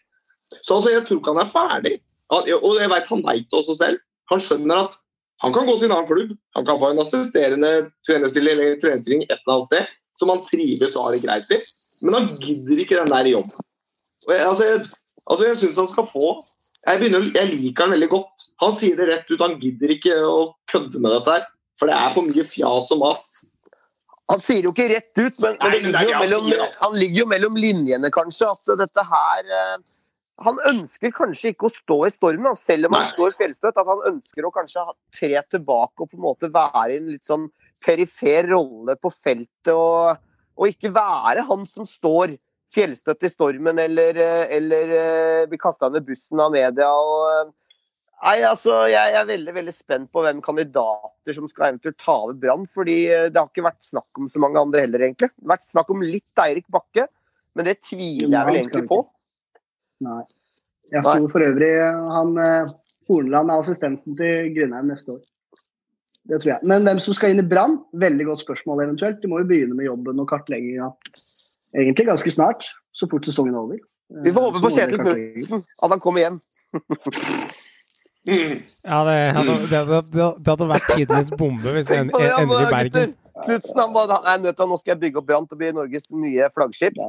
Så altså, jeg tror ikke han er ferdig. Og jeg vet han veit det også selv. Han skjønner at han kan gå til en annen klubb. Han kan få en assisterende trenerstilling eller trenerstilling et eller annet sted som han trives og har det greit i. Men han gidder ikke den der jobben. Jeg, altså, jeg, altså, jeg syns han skal få jeg, begynner, jeg liker han veldig godt. Han sier det rett ut. Han gidder ikke å kødde med dette her. For det er for mye fjas og mas. Han sier jo ikke rett ut, men, Nei, det men ligger er mellom, han ligger jo mellom linjene, kanskje, at dette her eh, Han ønsker kanskje ikke å stå i stormen, selv om han Nei. står fjellstøtt. At han ønsker å kanskje tre tilbake og på en måte være i en litt sånn perifer rolle på feltet. Og, og ikke være han som står fjellstøtt i stormen eller, eh, eller eh, blir kasta under bussen av media. og eh, Nei, altså, Jeg er veldig veldig spent på hvem kandidater som skal eventuelt ta over Brann. fordi Det har ikke vært snakk om så mange andre heller, egentlig. Det har vært snakk om litt Eirik Bakke, men det tviler jeg vel egentlig på. Nei. Jeg tror for øvrig han eh, Horneland er assistenten til Grindheim neste år. Det tror jeg. Men hvem som skal inn i Brann? Veldig godt spørsmål eventuelt. De må jo begynne med jobben og kartlegginga egentlig ganske snart. Så fort sesongen er over. Vi får håpe på Kjetil. Knutsen, at han kommer hjem. Mm. Ja, det hadde, det, hadde, det hadde vært tidenes bombe hvis det i Bergen. Knutsen han bare, nei, nødt til, nå skal jeg bygge opp Brann til å bli Norges nye flaggskip.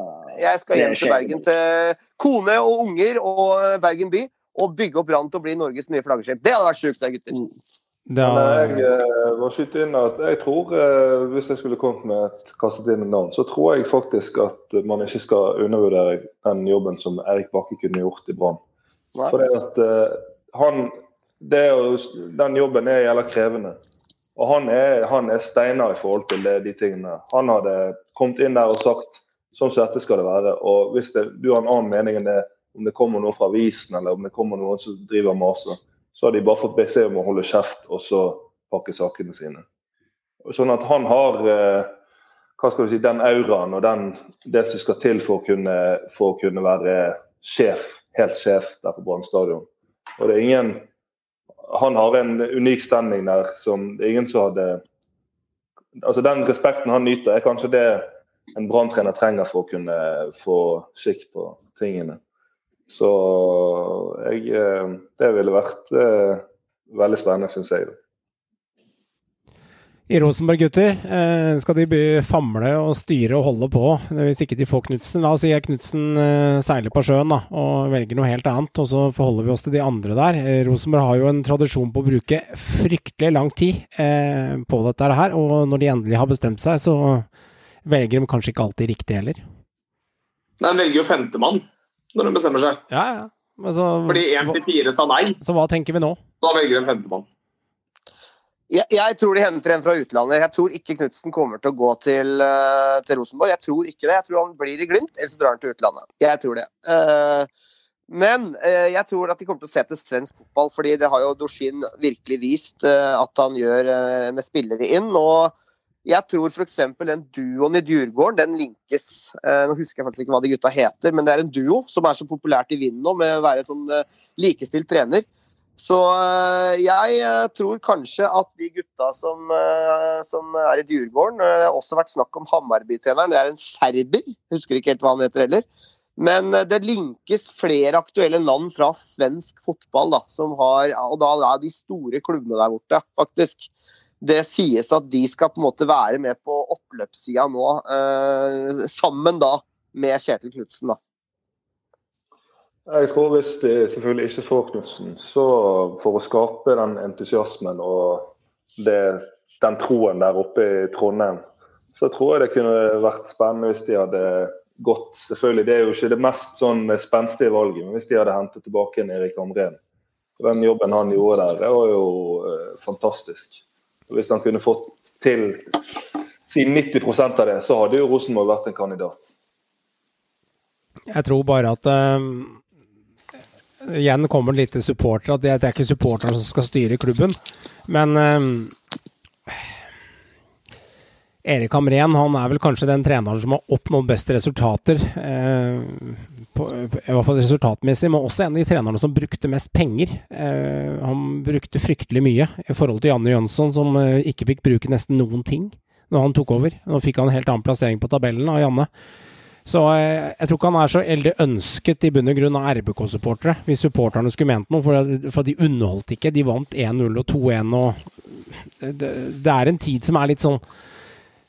Jeg skal hjem til. Bergen til kone og unger og Bergen by og bygge opp Brann til å bli Norges nye flaggskip. Det hadde vært sjukt, det, gutter. Da... Men jeg eh, må skyte inn at jeg tror, eh, hvis jeg skulle kommet med et kastet inn et navn, så tror jeg faktisk at man ikke skal undervurdere den jobben som Erik Bakke kunne gjort i Brann. For det at eh, han det er jo, Den jobben er jævla krevende. Og han er, han er steiner i forhold til de tingene. Han hadde kommet inn der og sagt sånn som dette skal det være. Og hvis det, du har en annen mening enn det, om det kommer noe fra avisen eller om det kommer noen som driver maser, så har de bare fått beskjed om å holde kjeft og så pakke sakene sine. Sånn at han har eh, hva skal du si, den auraen og den, det som skal til for å kunne, for å kunne være sjef, helt sjef der på Brann stadion. Og det er ingen Han har en unik stemning der som ingen som hadde Altså Den respekten han nyter, er kanskje det en Brann-trener trenger for å kunne få skikk på tingene. Så jeg, eh, det ville vært eh, veldig spennende, syns jeg. I Rosenborg, gutter, eh, skal de by- famle og styre og holde på hvis ikke de får Knutsen? La oss si at Knutsen eh, seiler på sjøen da, og velger noe helt annet, og så forholder vi oss til de andre der. Eh, Rosenborg har jo en tradisjon på å bruke fryktelig lang tid eh, på dette her, og når de endelig har bestemt seg, så velger de kanskje ikke alltid riktig heller. De velger jo femtemann når de bestemmer seg. Ja, ja. Men så, Fordi én til fire sa nei. så hva tenker vi nå? Da velger de femtemann. Jeg, jeg tror de henter en fra utlandet. Jeg tror ikke Knutsen kommer til å gå til, eh, til Rosenborg. Jeg tror ikke det. Jeg tror han blir i Glimt, eller så drar han til utlandet. Jeg tror det. Uh, men uh, jeg tror at de kommer til å se til svensk fotball, fordi det har jo Dorsin virkelig vist at han gjør med spillere inn. og jeg tror f.eks. den duoen i Djurgården, den linkes. Nå husker jeg faktisk ikke hva de gutta heter, men det er en duo som er så populært i vinden nå, med å være sånn likestilt trener. Så øh, jeg øh, tror kanskje at de gutta som, øh, som er i Djurgården Det har også vært snakk om Hammarby-treneren. Det er en serber. Husker ikke helt hva han heter heller. Men det linkes flere aktuelle land fra svensk fotball, da, som har, og da er de store klubbene der borte, faktisk. Det sies at de skal på en måte være med på oppløpssida nå, eh, sammen da med Kjetil Knutsen. da. Jeg tror hvis de selvfølgelig ikke får Knutsen, så for å skape den entusiasmen og det, den troen der oppe i Trondheim, så tror jeg det kunne vært spennende hvis de hadde gått Selvfølgelig, det er jo ikke det mest sånn spenstige valget, men hvis de hadde hentet tilbake en Erik Amren. Den jobben han gjorde der, det var jo eh, fantastisk. Hvis han kunne fått til si 90% av det, så hadde jo Rosenborg vært en kandidat. Jeg tror bare at eh, Igjen kommer det litt til supportere. At det, er ikke supporterne som skal styre klubben. Men eh, Erik Hamren han er vel kanskje den treneren som har oppnådd best resultater. Eh, på, I hvert fall resultatmessig, men også en av de trenerne som brukte mest penger. Eh, han brukte fryktelig mye i forhold til Janne Jønsson, som eh, ikke fikk bruke nesten noen ting når han tok over. Nå fikk han en helt annen plassering på tabellen av Janne. Så eh, jeg tror ikke han er så veldig ønsket i bunn og grunn av RBK-supportere, hvis supporterne skulle ment noe. For, for de underholdt ikke. De vant 1-0 og 2-1 og det, det er en tid som er litt sånn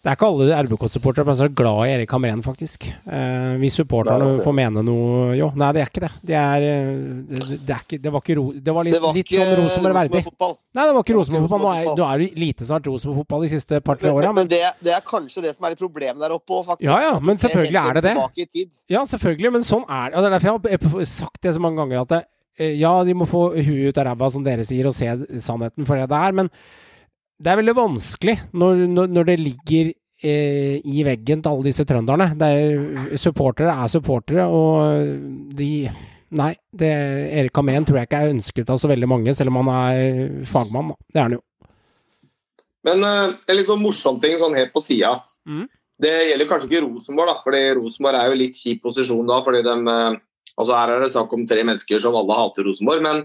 Det er ikke alle RBK-supportere som er glad i Erik Hamren, faktisk. Eh, hvis supporterne får mene noe Jo, nei, det er ikke det. Det er, eh, det, det er ikke Det var ikke ro, Det var litt, Det var litt sånn Rosenborg verdig. Nei, det var ikke Rosenborg-fotball. Nå er, nå er det lite vært Rosenborg-fotball de siste par-tre åra, men men det, det er kanskje det som er litt problemet der oppe òg, faktisk. Ja, ja, men selvfølgelig er det det. Ja, selvfølgelig, men sånn er det. Og det er derfor jeg har sagt det så mange ganger at eh, ja, de må få huet ut av ræva, som dere sier, og se sannheten for det det er, men det er veldig vanskelig når, når, når det ligger eh, i veggen til alle disse trønderne. Er, supportere er supportere, og de Nei, det, Erik Hamén tror jeg ikke er ønsket av så veldig mange, selv om han er fagmann. Da. Det er han jo. Men eh, en litt sånn morsom ting sånn helt på sida. Mm. Det gjelder kanskje ikke Rosenborg, da, fordi Rosenborg er jo litt kjip posisjon da. fordi de, eh, altså Her er det snakk om tre mennesker som alle hater Rosenborg. Men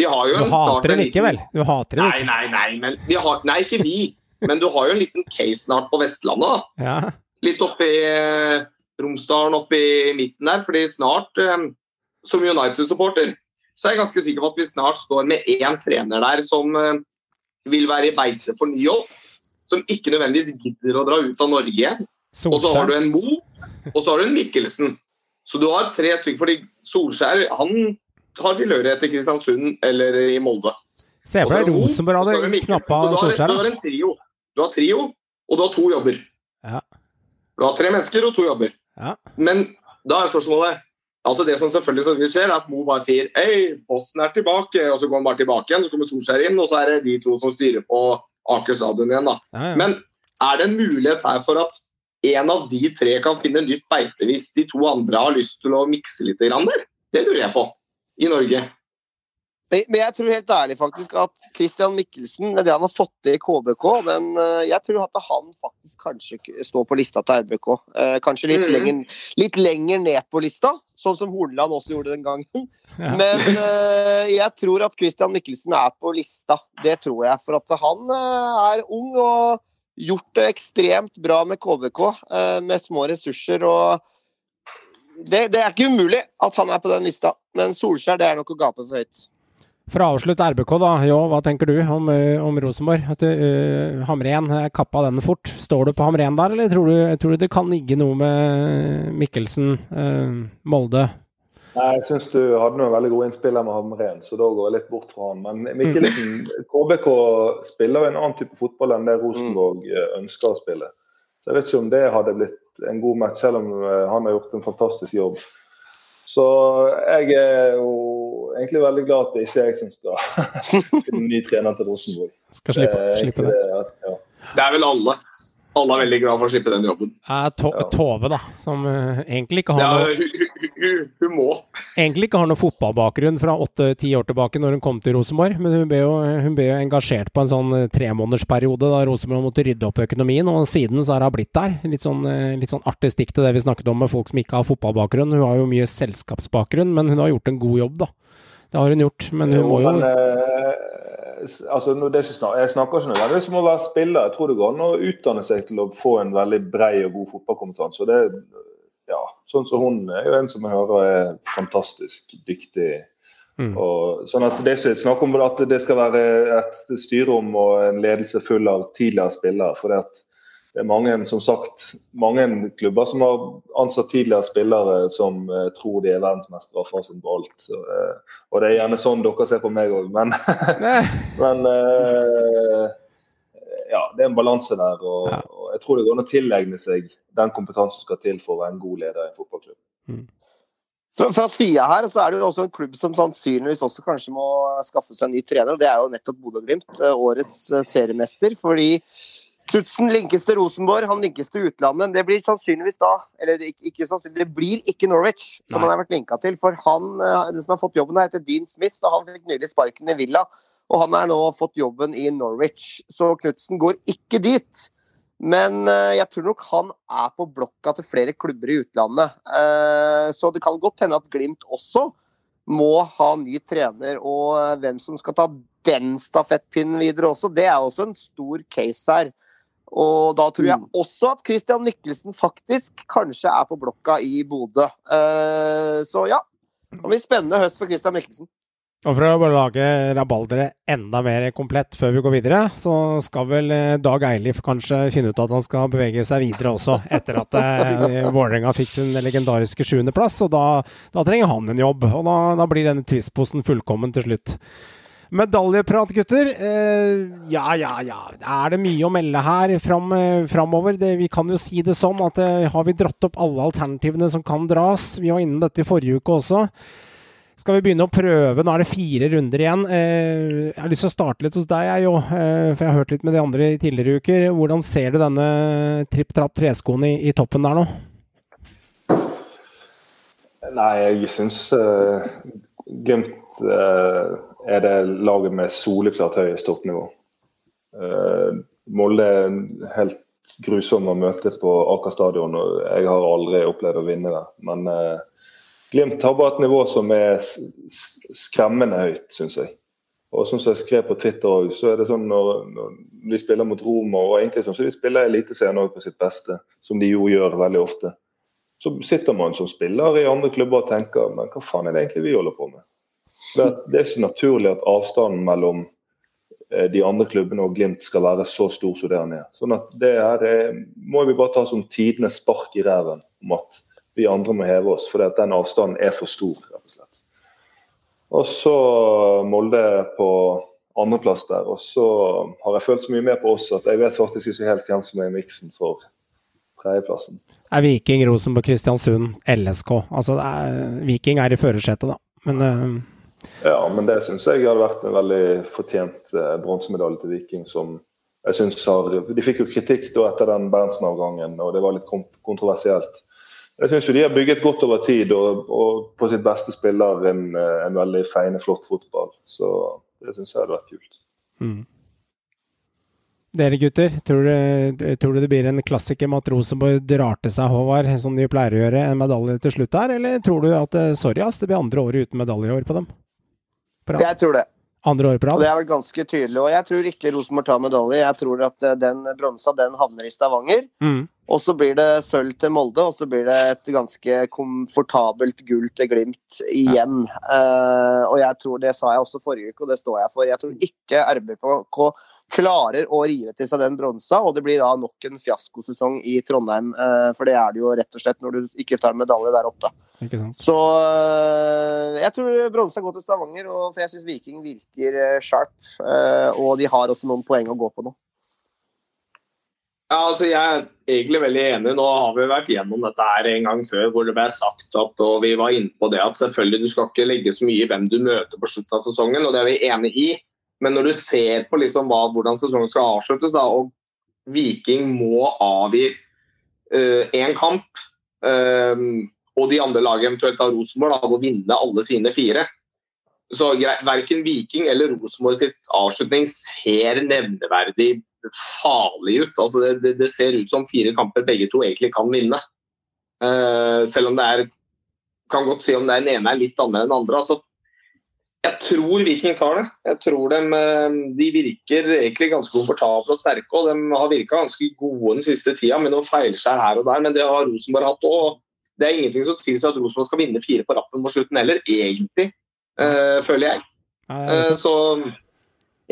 vi har jo Du en hater dem ikke, vel? Du hater dem Nei, ikke? nei, nei. Men vi har, nei, ikke vi. Men du har jo en liten case snart på Vestlandet. da. Ja. Litt oppi eh, Romsdalen, oppi midten der. fordi snart, eh, som United-supporter, så er jeg ganske sikker på at vi snart står med én trener der som eh, vil være i beite for ny jobb. Som ikke nødvendigvis gidder å dra ut av Norge igjen. Og så har du en Mo, og så har du en Mikkelsen. Så du har tre stykker. fordi Solskjær han har tilhørighet til Kristiansund eller i Molde. Se for deg Rosenborg hadde knappa Solskjær. Du har en trio. Du har trio, og du har to jobber. Ja. Du har tre mennesker og to jobber. Ja. Men da er spørsmålet altså Det som selvfølgelig skjer, er at Mo bare sier Hei, bossen er tilbake. Og så går han bare tilbake igjen, så kommer Solskjær inn, og så er det de to som styrer på Aker stadion igjen. da. Ja. Men er det en mulighet her for at en av de tre kan finne nytt beite hvis de to andre har lyst til å mikse litt? Der? Det lurer jeg på. I Norge. Men men jeg tror helt ærlig faktisk at Christian Mikkelsen, med det han har fått til i KBK den, eh, Jeg tror at han faktisk kanskje står på lista til RBK. Eh, kanskje litt, Mhm. lenger, litt lenger ned på lista, sånn som Horneland også gjorde den gangen. Ja. Men eh, jeg tror at Christian Mikkelsen er på lista. Det tror jeg. For at han eh, er ung og gjort det ekstremt bra med KBK, eh, med små ressurser. og det, det er ikke umulig at han er på den lista, men Solskjær det er nok å gape for høyt. For å avslutte RBK, da. Jo, hva tenker du om, eh, om Rosenborg? At uh, Hamren eh, kappa den fort. Står du på Hamren der, eller tror du, tror du det kan ligge noe med Mikkelsen, uh, Molde? Nei, Jeg syns du hadde noen veldig gode innspill med Hamren, så da går jeg litt bort fra han. Men Mikkelsen, KBK spiller jo en annen type fotball enn det Rosenborg eh, ønsker å spille. Så jeg vet ikke om det hadde blitt en god match, selv om eh, han har gjort en fantastisk jobb. Så jeg er jo egentlig veldig glad at det ikke er jeg som skal finne ny trener til Rosenborg. Skal slippe, Eh, slippe det. det. ja. Det er vel alle. Alle er veldig glad for å slippe den jobben. Er to Tove, da, som eh, egentlig ikke har Ja, noe hun, hun, hun, hun må. Egentlig ikke har noen fotballbakgrunn fra åtte-ti år tilbake når hun kom til Rosenborg, men hun ble jo, hun ble jo engasjert på en sånn eh, tremånedersperiode da Rosenborg måtte rydde opp økonomien, og siden så har hun blitt der. Litt sånn, eh, litt sånn artig stikk til det vi snakket om med folk som ikke har fotballbakgrunn. Hun har jo mye selskapsbakgrunn, men hun har gjort en god jobb, da. Det har hun gjort, men hun må jo men, eh, altså, er snak, jeg snakker ikke nødvendigvis om å være spiller. Jeg tror det går an å utdanne seg til å få en veldig brei og god fotballkompetanse. og det ja, Sånn som hun er jo en som jeg hører er fantastisk dyktig. Mm. Og, sånn at Det er snakk om at det skal være et styrerom og en ledelse full av tidligere spillere. for det at det er mange som sagt, mange klubber som har ansatt tidligere spillere som eh, tror de er verdensmestere på alt. Så, eh, og det er gjerne sånn dere ser på meg òg, men, men eh, ja, det er en balanse der. Og, Ja. og jeg tror det går an å tilegne seg den kompetansen som skal til for å være en god leder i en fotballklubb. Fra, fra sida her så er det jo også en klubb som sannsynligvis også kanskje må skaffe seg en ny trener, og det er jo nettopp Bodø-Glimt, eh, årets eh, seriemester. Fordi Knutsen linkes til Rosenborg, han linkes til utlandet. Det blir sannsynligvis da, eller ikke, ikke sannsynlig, det blir ikke Norwich, som Nei. han har vært linka til. For han, eh, den som har fått jobben, heter Dean Smith, og han fikk nylig sparken i Villa. Og han har nå fått jobben i Norwich, så Knutsen går ikke dit. Men eh, jeg tror nok han er på blokka til flere klubber i utlandet. Eh, så det kan godt hende at Glimt også må ha ny trener. Og eh, hvem som skal ta den stafettpinnen videre også, det er også en stor case her. Og da tror jeg også at Christian Mikkelsen faktisk kanskje er på blokka i Bodø. Så ja. Det blir spennende høst for Christian Mikkelsen. Og for å bare lage rabalderet enda mer komplett før vi går videre, så skal vel eh, Dag Eilif kanskje finne ut at han skal bevege seg videre også, etter at eh, Vålerenga fikk sin legendariske sjuendeplass. Og da, da trenger han en jobb, og da, da blir denne twistposen fullkommen til slutt. Medaljeprat, gutter. Eh, ja, ja, ja. Er det mye å melde her fram, eh, framover? Det, vi kan jo si det sånn at eh, har vi dratt opp alle alternativene som kan dras? Vi var inne dette i forrige uke også. Skal vi begynne å prøve? Nå er det fire runder igjen. Eh, jeg har lyst til å starte litt hos deg, jeg jo. Eh, for jeg har hørt litt med de andre i tidligere uker. Hvordan ser du denne Tripp Trapp treskoen i, i toppen der nå? Nei, jeg syns uh, Glimt uh, er det laget med soleklart høyest toppnivå. Uh, Molde er helt grusom å møte på Aker stadion, og jeg har aldri opplevd å vinne det. Men eh, Glimt har bare et nivå som er skremmende høyt, syns jeg. Og som jeg skrev på Twitter òg, så er det sånn når, når de spiller mot Roma, og egentlig sånn så de spiller Eliteserien òg på sitt beste, som de jo gjør veldig ofte, så sitter man som spiller i andre klubber og tenker men hva faen er det egentlig vi holder på med? Det er, det ikke naturlig at avstanden mellom eh, de andre klubbene og Glimt skal være så stor som det han er. Sånn at det her er, må vi bare ta som tidenes spark i ræven om at vi andre må heve oss, fordi at den avstanden er for stor. rett og slett. Og så Molde på andreplass der. Og så har jeg følt så mye mer på oss at jeg vet faktisk ikke helt hvem som er i miksen for tredjeplassen. Er Viking, Rosenborg, Kristiansund, LSK. Altså, er, Viking er i førersetet, da. Men uh... Ja, men det syns jeg hadde vært en veldig fortjent eh, bronsemedalje til Viking. som jeg synes har, De fikk jo kritikk da etter den Berntsen-avgangen, og det var litt kont kontroversielt. Jeg syns de har bygget godt over tid og, og på sitt beste spiller en, eh, en veldig feine, flott fotball. Så det syns jeg hadde vært kult. mm. Dere gutter, tror du, tror du det blir en klassiker med at Rosenborg drar til seg Håvard, som de pleier å gjøre, en medalje til slutt her? Eller tror du at eh, sorry ass, det blir andre året uten medalje i år på dem? Bra. Jeg tror det. Andre året på rad? det er vel ganske tydelig. Og jeg tror ikke Rosenborg tar medalje. Jeg tror at eh, den bronsa den havner i Stavanger. Mm. Og så blir det sølv til Molde, og så blir det et ganske komfortabelt gull til Glimt igjen. Eh, og jeg tror, det sa jeg også forrige uke, og det står jeg for. Jeg tror ikke RBK klarer å rive til seg den bronsa, og det blir da nok en fiaskosesong i Trondheim. Eh, for det er det jo rett og slett når du ikke tar medalje der oppe. Ikke sant? Så øh, jeg tror bronsa går til Stavanger, og for jeg syns Viking virker øh, sharp. og de har også noen poeng å gå på nå. Ja, altså Jeg er egentlig veldig enig. Nå har vi vært gjennom dette her en gang før, hvor det ble sagt at og vi var inne på det at selvfølgelig du skal ikke legge så mye i hvem du møter på slutten av sesongen, og det er vi enig i. Men når du ser på liksom hva, hvordan sesongen skal avsluttes, da, og Viking må avgi én kamp, øh, og de andre lagene eventuelt av Rosenborg må vinne alle sine fire, så verken Viking eller Rosenborg sitt avslutning ser nevneverdig farlig ut. Altså det, det, det, ser ut som fire kamper begge to egentlig kan vinne. Uh, selv om det er kan godt si om den ene er litt annerledes enn den andre. Altså, jeg tror Viking tar det. Jeg tror de, de virker egentlig ganske komfortable og sterke. og De har virka ganske gode den siste tida med noen feilskjær her og der, men det har Rosenborg hatt òg. Det er ingenting som tilsier at Rosenborg skal vinne fire på rappen mot slutten heller, egentlig. Uh, føler jeg. Uh, så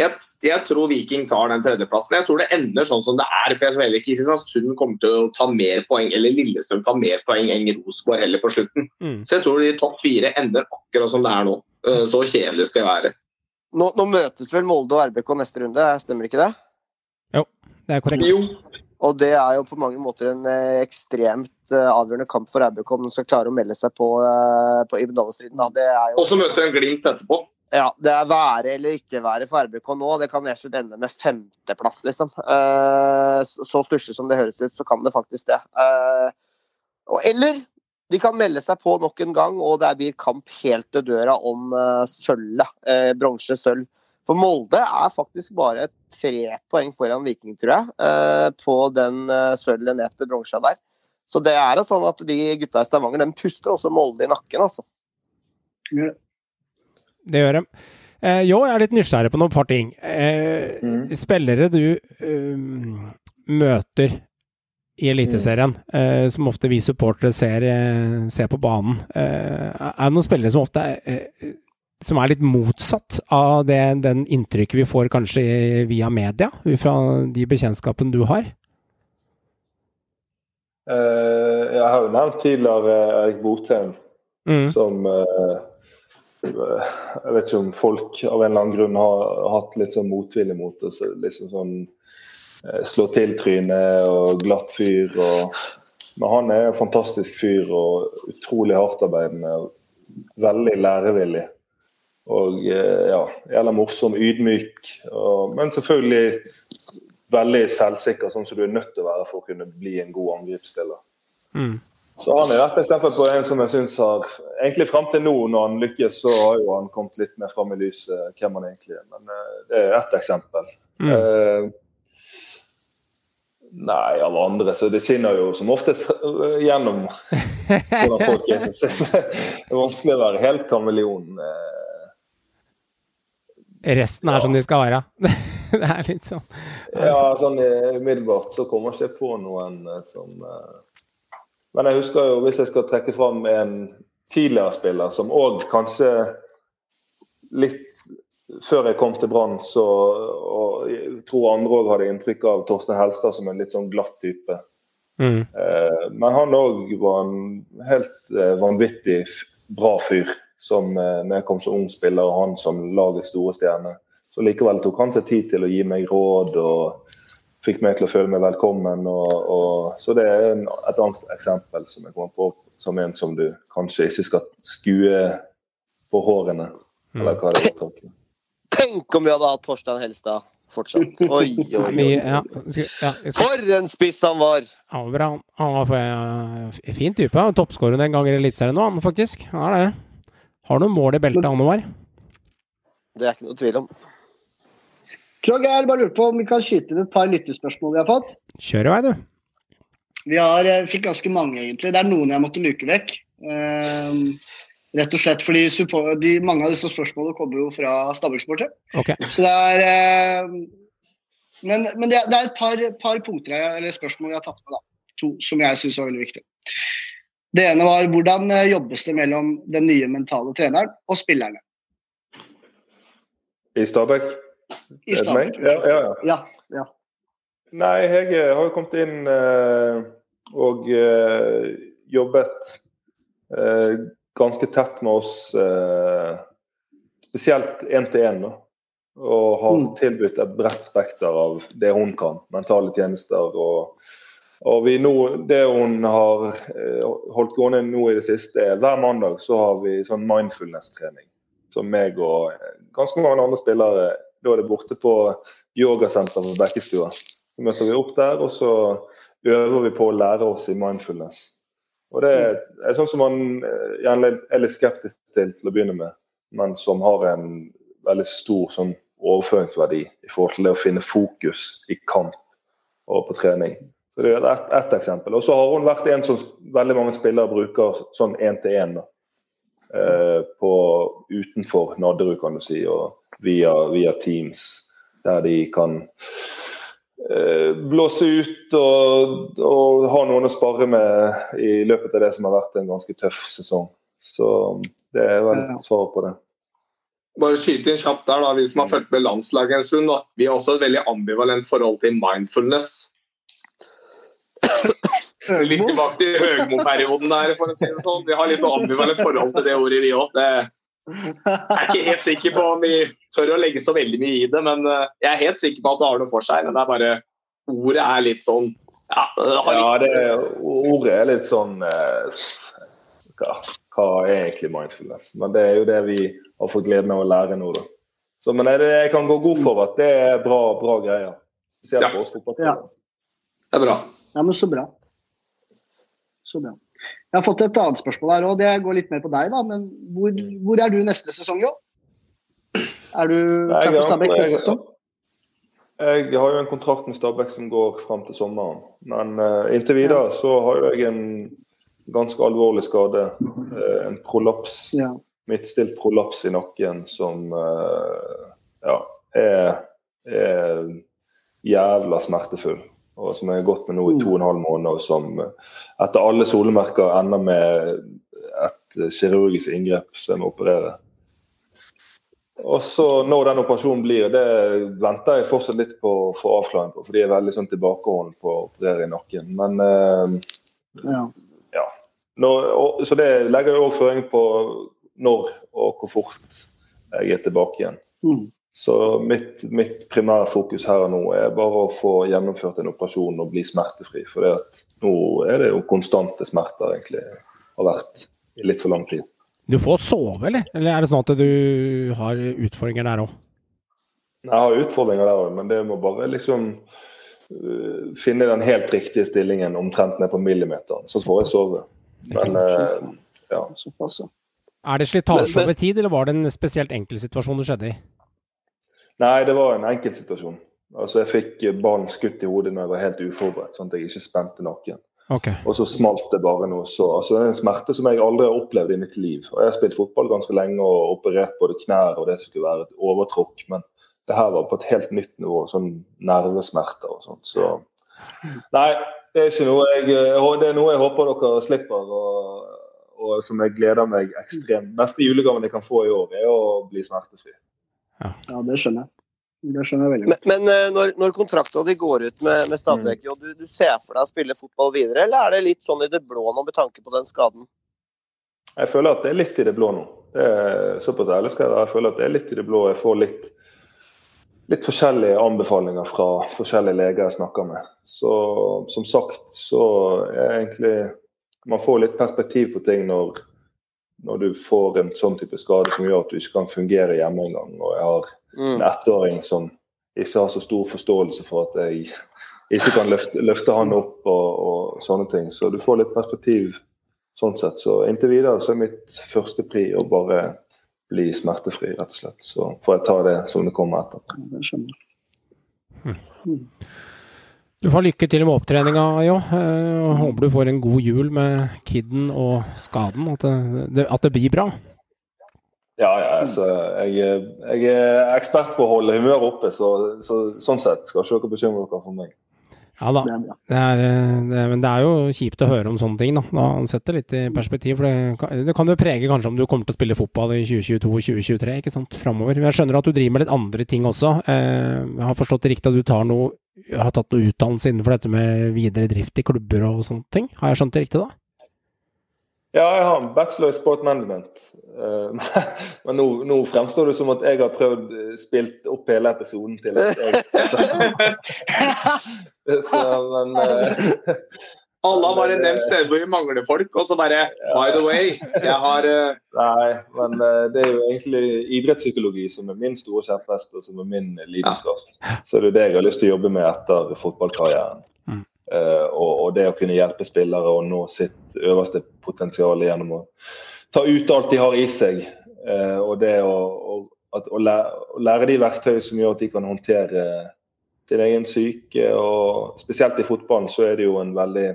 jeg, jeg, tror Viking tar den tredjeplassen. Jeg tror det ender sånn som det er. for jeg tror heller ikke Kristiansund kommer til å ta mer poeng, eller Lillestrøm tar mer poeng enn Rosenborg heller på slutten. Mm. Så jeg tror de topp fire ender akkurat som det er nå. Uh, så kjedelig skal jeg være. Nå, nå, møtes vel Molde og RBK neste runde, stemmer ikke det? Jo, det er korrekt. Jo. Og det er jo på mange måter en eh, ekstremt eh, avgjørende kamp for RBK om de skal klare å melde seg på, eh, på i medaljestriden. Og så møter en Glimt etterpå. Ja, det er være eller ikke være for RBK nå. Det kan nesten ende med femteplass, liksom. Så stusslig som det høres ut, så kan det faktisk det. Eller de kan melde seg på nok en gang, og det blir kamp helt til døra om uh, sølvet. Eh, Bronse, sølv. For Molde er faktisk bare tre poeng foran Viking, tror jeg, eh, på den uh, sølvet ned til bronsa der. Så det er sånn at de gutta i Stavanger de puster også Molde i nakken, altså. Ja. Det gjør de. Eh, jo, jeg er litt nysgjerrig på noen par ting. Eh, Mm. Spillere du eh, møter i Eliteserien, mm. som ofte vi supportere ser, eh, ser på banen, eh, er det noen spillere som ofte er, eh, som er litt motsatt av det, den inntrykket vi får kanskje via media, fra de bekjentskapene du har? Eh, jeg har jo nevnt tidligere Erik Botheim, Mm. som eh, Jeg vet ikke om folk av en eller annen grunn har hatt litt sånn motvilje mot det. Så liksom sånn eh, Slå til trynet og glatt fyr. Og, men han er en fantastisk fyr og utrolig hardtarbeidende. Veldig lærevillig. Og eh, ja, jævla morsom, ydmyk. Og, men selvfølgelig veldig selvsikker, sånn som du er nødt til å være for å kunne bli en god angrepsspiller. Mm. Så han er et eksempel på en som jeg syns har Egentlig fram til nå, når han lykkes, så har jo han kommet litt mer fram i lyset hvem han egentlig er. Men uh, det er ett eksempel. Mm. Uh, nei, alle andre. Så det skinner jo som oftest gjennom hvordan folk er. Så det er vanskelig å være helt kameleon. Uh, Resten er Ja. som de skal være. det er litt sånn. Ja, sånn umiddelbart så kommer jeg ikke på noen eh, som Men jeg husker jo, hvis jeg skal trekke fram en tidligere spiller som òg kanskje litt før jeg kom til Brann, så og jeg tror andre òg hadde inntrykk av Torstein Helstad som en litt sånn glatt type. Mm. Eh, men han òg var en helt eh, vanvittig bra fyr. Som eh, når jeg kom som ung spiller, og han som lagets store stjerne. Så likevel tok han seg tid til å gi meg råd og fikk meg til å føle meg velkommen. Og, og, så det er en, et annet eksempel som jeg kommer på som en som du kanskje ikke skal skue på hårene. Eller hva det er. Tenk om vi hadde hatt Torstein Helstad fortsatt. Oi, oi, oi. Vi, ja, skal, ja, skal, For en spiss han var! han var bra. Han var en fin type. Han er Toppskårer en gang i Eliteserien nå, han faktisk. Han er det. Har noen mål i beltet, han var. Det er ikke noe tvil om. Krog, jeg bare lurer på om vi kan skyte inn et par lyttespørsmål vi har fått. Kjør i vei, du. Vi har, eh, fikk ganske mange, egentlig. Det er noen jeg måtte luke vekk. Ehm, rett og slett fordi de, mange av disse spørsmålene kommer jo fra Stabæk-sportet. Ok. Så det er eh, Men, men det, er, det er et par, par punkter jeg, eller spørsmål jeg har tatt med, da. To som jeg syns var veldig viktige. Det ene var hvordan eh, jobbes det mellom den nye mentale treneren og spillerne? I Stabæk? I? Stabæk. Ja, ja, ja. Ja, ja. Nei, Hege har jo kommet inn eh, og eh, jobbet eh, ganske tett med oss, eh, spesielt én-til-én. Og har Mm. tilbudt et bredt spekter av det hun kan. Mentale tjenester og, og vi nå, Det hun har eh, holdt gående nå i det siste, er hver mandag så har vi sånn mindfulness-trening. Som meg og eh, ganske mange andre spillere. Da er det borte på yogasenteret på Bekkestua. Så møter vi opp der, og så øver vi på å lære oss i mindfulness. Og Det er sånn som man eh, gjerne er litt skeptisk til til å begynne med, men som har en veldig stor sånn overføringsverdi i forhold til det å finne fokus i kamp og på trening. Så Det er ett et eksempel. Og så har hun vært en som veldig mange spillere bruker sånn én-til-én eh, på utenfor Nadderud, kan du si, og via, via Teams, der de kan blåse ut og, og ha noen å spare med i løpet av det som har vært en ganske tøff sesong. Så det er vel svaret på det. Bare skyte inn kjapt der, da, Vi som har fulgt med landslaget en stund, da. vi har også et veldig ambivalent forhold til mindfulness. Litt tilbake til Høgmo-perioden der, for å si det sånn. Vi har litt sånn ambivalent forhold til det ordet, vi òg. Jeg er ikke helt sikker på om vi tør å legge så veldig mye i det, men eh, jeg er helt sikker på at det har noe for seg. Men det er bare ordet er litt sånn ja, det har Ja, det, ordet er litt sånn eh, hva, hva er egentlig mindfulness? Men det er jo det vi har fått gleden av å lære nå, da. Så, men jeg, jeg kan gå god for at det er bra, bra greier. Spesielt Ja. for oss fotballspillere. det er bra. Ja, men så bra. Så bra. Jeg har fått et annet spørsmål her òg. Det går litt mer på deg, da. Men hvor, hvor er du neste sesong, jo? Er du klar for Stabæk neste sesong? jeg har jo en kontrakt med Stabæk som går fram til sommeren. Men uh, inntil videre så har jeg en ganske alvorlig skade. Uh, en prolaps Ja. midtstilt prolaps i nakken som uh, ja, er, er jævla smertefull. Og som jeg har gått med nå i to og en halv måned, og som eh, etter alle solemerker ender med et kirurgisk inngrep som jeg må operere. Og så Når den operasjonen blir, det venter jeg fortsatt litt på å få avklaring på. For de er veldig sånn tilbakeholdne på å operere i nakken. Men eh, Ja. ja. Når, og, så det legger jo òg føring på når og hvor fort jeg er tilbake igjen. Mm. Så mitt, mitt primære fokus her og nå er bare å få gjennomført en operasjon og bli smertefri. For nå er det jo konstante smerter, egentlig. Har vært i litt for lang tid. Du får sove, eller? Eller er det sånn at du har utfordringer der òg? Jeg har utfordringer der òg, men det må bare liksom uh, finne den helt riktige stillingen omtrent ned på millimeteren. Så får jeg sove. Men uh, ja. Såpass. Er det slitasje over tid, eller var det en spesielt enkel situasjon du skjedde i? Nei, det var en enkeltsituasjon. Altså, jeg fikk ballen skutt i hodet når jeg var helt uforberedt, sånn at jeg ikke spente nakken. Okay. Og så smalt det bare noe så altså, Det er en smerte som jeg aldri har opplevd i mitt liv. Og Jeg har spilt fotball ganske lenge og operert både knær og det som skulle være et overtråkk, men det her var på et helt nytt nivå. Sånn nervesmerter og sånt. Så nei, det er ikke noe jeg Det er noe jeg håper dere slipper Og, og som jeg gleder meg ekstremt Beste julegaven jeg kan få i år, er å bli smertefri. Ja, det skjønner jeg. Det skjønner jeg veldig godt. Men, men eh, når, når kontrakta di går ut med, med Stabæk, og du, du ser for deg å spille fotball videre, eller er det litt sånn i det blå nå med tanke på den skaden? Jeg føler at det er litt i det blå nå. Det er Såpass ærlig skal jeg være. Jeg føler at det er litt i det blå. Jeg får litt, litt forskjellige anbefalinger fra forskjellige leger jeg snakker med. Så som sagt så er egentlig Man får litt perspektiv på ting når, når du får en sånn type skade som gjør at du ikke kan fungere hjemme engang. Og jeg har en ettåring som ikke har så stor forståelse for at jeg ikke kan løfte, løfte han opp og, og sånne ting. Så du får litt perspektiv sånn sett. Så inntil videre så er mitt første pri å bare bli smertefri, rett og slett. Så får jeg ta det som det kommer etter. Det skjønner jeg. Du får lykke til med opptreninga, Jo. Eh, og håper du får en god jul med kidden og skaden. At det, det, at det blir bra. Ja, ja, altså, jeg, jeg er ekspert på å holde humøret oppe, så, så sånn sett skal ikke dere bekymre dere for meg. Ja da. Det er. Det er, eh, men det er jo kjipt å høre om sånne ting, da. Da setter det litt i perspektiv. For det, det kan jo prege kanskje om du kommer til å spille fotball i 2022-2023, ikke sant, framover. Men jeg skjønner at du driver med litt andre ting også. Eh, Jeg har forstått det riktig at du tar noe, har tatt noe utdannelse innenfor dette med videre drift i klubber og sånne ting. Har jeg skjønt det riktig da? Ja, jeg har en bachelor i sport management. Eh, Men nå, nå fremstår det som at jeg har prøvd eh, spilt opp hele episoden til at jeg Så, men eh, Alle har bare nevnt steder hvor vi mangler folk, og så bare By the way, jeg har Nei, men det er jo egentlig idrettspsykologi som er min store kjepphest, og som er min lidenskap. Så det er det jeg har lyst til å jobbe med etter fotballkarrieren. Eh, og, det å kunne hjelpe spillere å nå sitt øverste potensial gjennom å ta ut alt de har i seg. eh, og det å, at, å, lære, de verktøy som gjør at de kan håndtere din egen syke. og Spesielt i fotballen så er det jo en veldig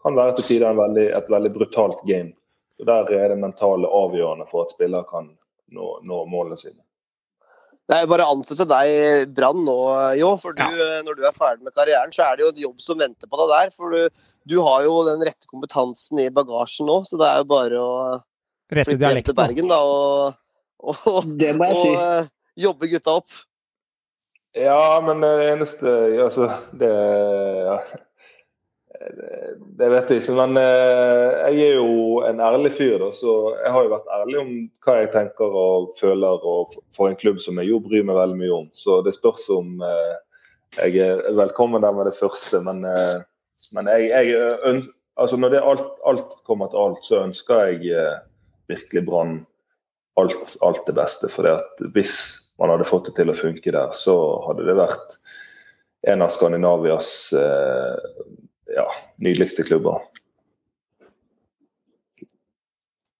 kan være til tider veldig, et veldig brutalt game. Og Der er det mentale avgjørende for at spiller kan nå, nå målene sine. Det er jo bare å ansette deg i Brann nå, Jo. For du, ja. når du er ferdig med karrieren, så er det jo en jobb som venter på deg der. For du, du har jo den rette kompetansen i bagasjen nå, så det er jo bare å Rette dialekten. til. Bergen da, og, og, Det må jeg og si. eh, jobbe gutta opp. Ja, men det eneste Altså, det ja. Det- Det vet jeg ikke, men eh, jeg er jo en ærlig fyr, da, så jeg har jo vært ærlig om hva jeg tenker og føler og for en klubb som jeg jo bryr meg veldig mye om. Så det spørs om eh, jeg er velkommen der med det første, men, eh, men jeg, jeg altså når det alt, alt kommer til alt, så ønsker jeg virkelig Brann alt, alt det beste. For hvis man hadde fått det til å funke der, så hadde det vært en av Skandinavias eh, ja, nydeligste klubber.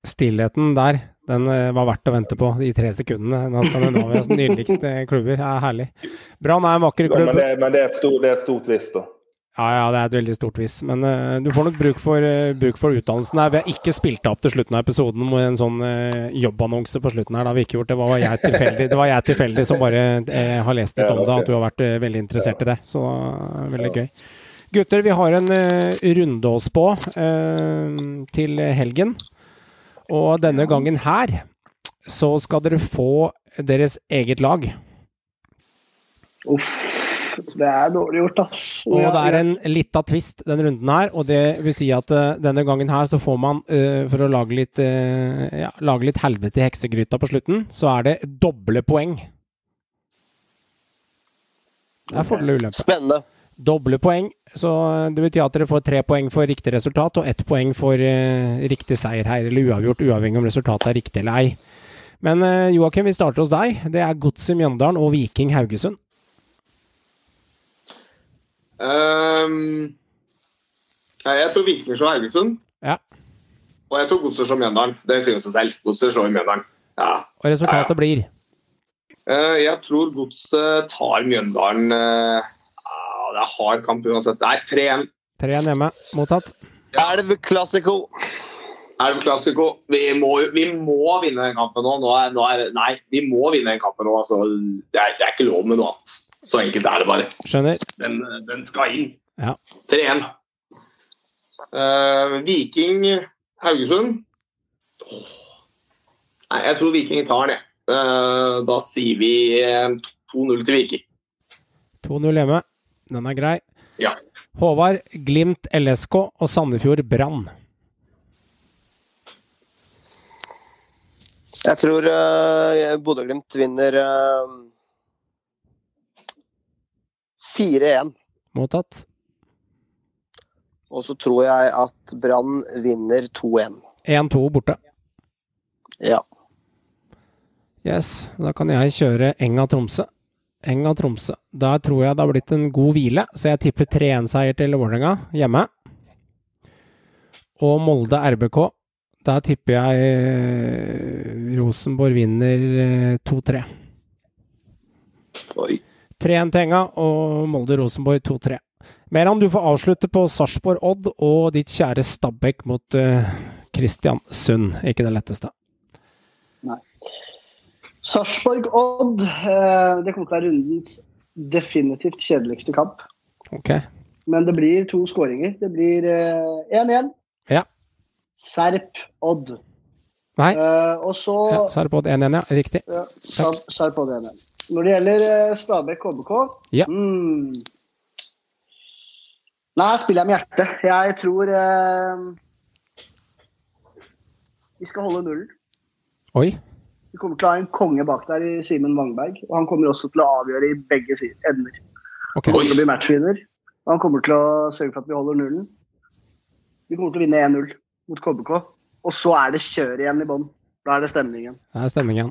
Stillheten der, den eh, var verdt å vente på, de tre sekundene. skal av Skandinavias nydeligste klubber. er herlig. Brann er en vakker Ja, men det, men det er et stort, det er et stort visst, da. Ja, ja, det er et veldig stort vis Men uh, du får nok bruk for, uh, bruk for utdannelsen her. Vi har ikke spilt opp til slutten av episoden med en sånn uh, jobbannonse på slutten her. Det har vi ikke gjort. Det var jeg tilfeldig, det var jeg tilfeldig som bare har lest litt om det, at du har vært veldig interessert i det. Så veldig gøy. Gutter, vi har en eh, runde å spå eh, til helgen. Og denne gangen her så skal dere få deres eget lag. Uff, det er dårlig gjort, ass. Og det er en lita twist den runden her, og det vil si at uh, denne gangen her så får man, uh, for å lage litt, uh, ja, lage litt helvete i heksegryta på slutten, så er det doble poeng. Det er fordel og ulempe. Spennende. Doble poeng, så det betyr at dere får tre poeng for riktig resultat og ett poeng for eh, riktig seier her, eller uavgjort, uavhengig om resultatet er riktig eller ei. Men eh, Joakim, vi starter hos deg. Det er Godset Mjøndalen og Viking Haugesund. Um, ja, jeg tror Viking slår Haugesund. Ja. Og jeg tror Godset slår Mjøndalen. Det sier seg selv. Godset slår Mjøndalen. Ja. Og resultatet blir Uh, jeg tror Godset tar Mjøndalen eh, ja, Det er hard kamp uansett. Nei, 3-1. 3-1 hjemme. Mottatt. Elv Classico. Elv Classico. Vi må, vi må vinne den kampen nå. nå, er, nå er, nei, vi må vinne den kampen nå. Altså, det, er, det er ikke lov med noe annet. Så enkelt er det bare. Skjønner. Den, den skal inn. Ja. 3-1. Uh, Viking Haugesund. Nei, jeg tror Viking tar den, jeg. Uh, Da sier vi eh, 2-0 til Viking. 2-0 hjemme. Den er grei. Ja. Håvard, Glimt, LSK og Sandefjord Brann. Jeg tror uh, Bodø-Glimt vinner uh, 4-1. Mottatt. Og så tror jeg at Brann vinner 2-1. 1-2 borte. Ja. Yes, da kan jeg kjøre Enga-Tromsø. Enga-Tromsø. Der tror jeg det har blitt en god hvile, så jeg tipper 3-1-seier til Vålerenga hjemme. Og Molde RBK. Der tipper jeg eh, Rosenborg vinner eh, 2-3. Oi. 3-1 til Enga og Molde-Rosenborg 2-3. Meran, du får avslutte på Sarpsborg-Odd og ditt kjære Stabæk mot uh, Kristiansund. Ikke det letteste. Sarpsborg-Odd. Eh, det kommer til å være rundens definitivt kjedeligste kamp. Okay. Men det blir to skåringer. Det blir eh, 1-1. Ja. Serp-Odd. Nei, Eh, og så ja, Serp-Odd 1-1, ja. Riktig. ja, Sarp-Odd 1-1. Når det gjelder eh, Stabæk-KBK Ja. mm, Nei, spiller jeg med hjertet. Jeg tror eh, vi skal holde nullen. Oi. Vi kommer til å ha en konge bak der i Simen Wangberg. Og han kommer også til å avgjøre i begge ender. Okay. Han kommer til å bli matchvinner. Og han kommer til å sørge for at vi holder nullen. Vi kommer til å vinne 1-0 mot KBK. Og så er det kjør igjen i bånn. Da er det stemningen. Det er stemningen.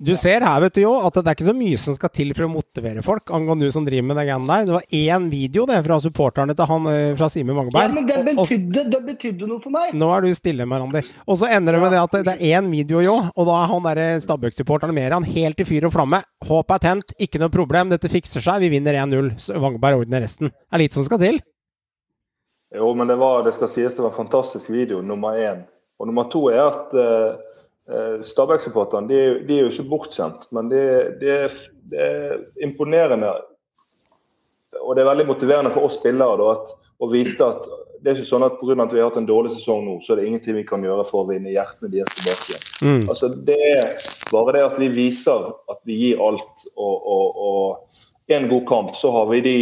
Du ser her, vet du jo, at det er ikke så mye som skal til for å motivere folk, angående du som driver med den der. Det var én video det fra supporterne til han eh, fra Simen Ja, men det betydde, det betydde noe for meg. Nå er du stille, Marandi. Og så ender det med det at det- er én video, jo, og da er han derre Stabæk-supporteren mer han helt i fyr og flamme. Håp er tent, ikke noe problem, dette fikser seg, vi vinner 1-0. Så ordner resten. Det er litt som skal til. Jo, men det, var, det skal sies det var en fantastisk video, nummer én. Og nummer to er at uh, Stabæk-supporterne de, de er jo ikke bortskjemt, men det de, det er imponerende. Og det er veldig motiverende for oss spillere da, at, å vite at det er ikke sånn at pga. at vi har hatt en dårlig sesong nå, så er det ingenting vi kan gjøre for å vinne hjertene deres tilbake. Mm. Altså, det er bare det at vi viser at vi gir alt, og, og, og en god kamp, så har vi de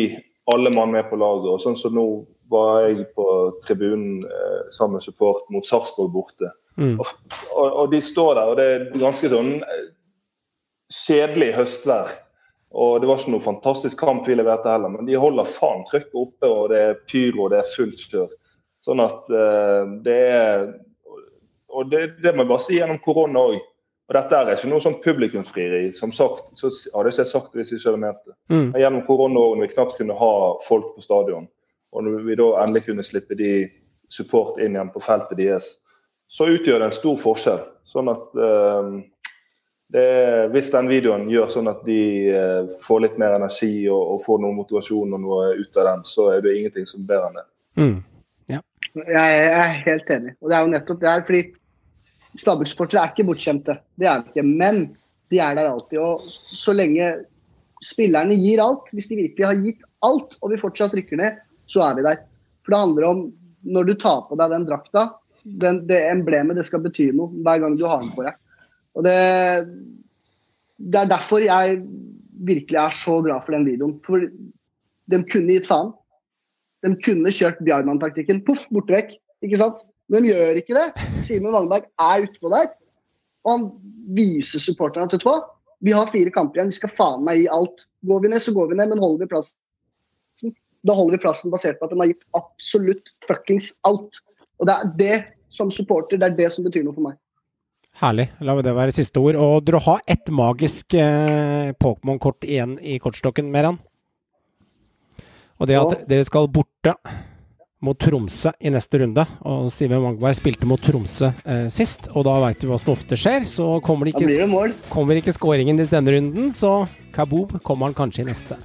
alle mann med på laget. Og sånn som nå var jeg på tribunen eh, sammen med support mot Sarpsborg borte. Mm. Og, og, og de står der, og det er ganske sånn eh, kjedelig høstvær. Og det var ikke noe fantastisk kamp vi leverte heller, men de holder faen trykket oppe, og det er pyro, og det er fullt kjør. Sånn at eh, det er Og det, det må jeg bare si gjennom korona òg. Og dette er ikke noe sånn publikumsfrieri. Som sagt, så hadde jeg ikke sagt det hvis jeg ikke hadde ment det. Mm. Gjennom korona når vi knapt kunne ha folk på stadion, og når vi da endelig kunne slippe de support inn igjen på feltet deres, så utgjør det en stor forskjell. Sånn at eh, det, Hvis den videoen gjør sånn at de eh, får litt mer energi og, og får noe motivasjon og noe ut av den, så er det ingenting som er bedre enn det. Mm. Jeg jeg er helt enig. Og det er jo nettopp det her, fordi Stabæk-supportere er ikke bortskjemte. Det er de ikke. Men de er der alltid. Og så lenge spillerne gir alt, hvis de virkelig har gitt alt, og vi fortsatt rykker ned, så er vi der. For det handler om når du tar på deg den drakta, den, det emblemet, det skal bety noe hver gang du har den på deg. Og det, det er derfor jeg virkelig er så glad for den videoen. For de kunne gitt faen. De kunne kjørt Bjarmann-taktikken. Poff, borte vekk. Ikke sant? De gjør ikke det. Simen Wangberg er utpå der. Og han viser supporterne at vet du hva, vi har fire kamper igjen, vi skal faen meg gi alt. Går vi ned, så går vi ned, men holder vi plassen, da holder vi plassen basert på at de har gitt absolutt fuckings alt. Og det er det som supporter, det er det som betyr noe for meg. Herlig. La det være siste ord. Og dere har ett magisk eh, Pokémon-kort igjen i kortstokken, Meran. Og det at dere skal borte mot Tromsø i neste runde. Og Simen Mangberg spilte mot Tromsø eh, sist, og da veit du hva som ofte skjer. Så kommer det ikke, kommer ikke skåringen i denne runden, så Kaboom kommer han kanskje i neste.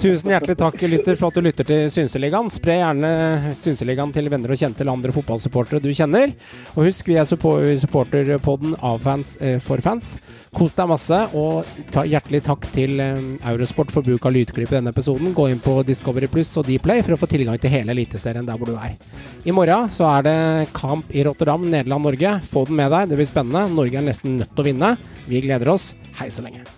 Tusen hjertelig takk, lytter, for at du lytter til Synseligaen. Spre gjerne Synseligaen til venner og kjente eller andre fotballsupportere du kjenner. Og husk, vi er supporterpodden av fans eh, for fans. Kos deg masse, og ta, hjertelig takk til eh, Eurosport for bruk av lydklipp i denne episoden. Gå inn på Discovery Pluss og Dplay for å få tilgang til hele Eliteserien der hvor du er. I morgen så er det kamp i Rotterdam, Nederland-Norge. Få den med deg, det blir spennende. Norge er nesten nødt til å vinne. Vi gleder oss. Hei så lenge.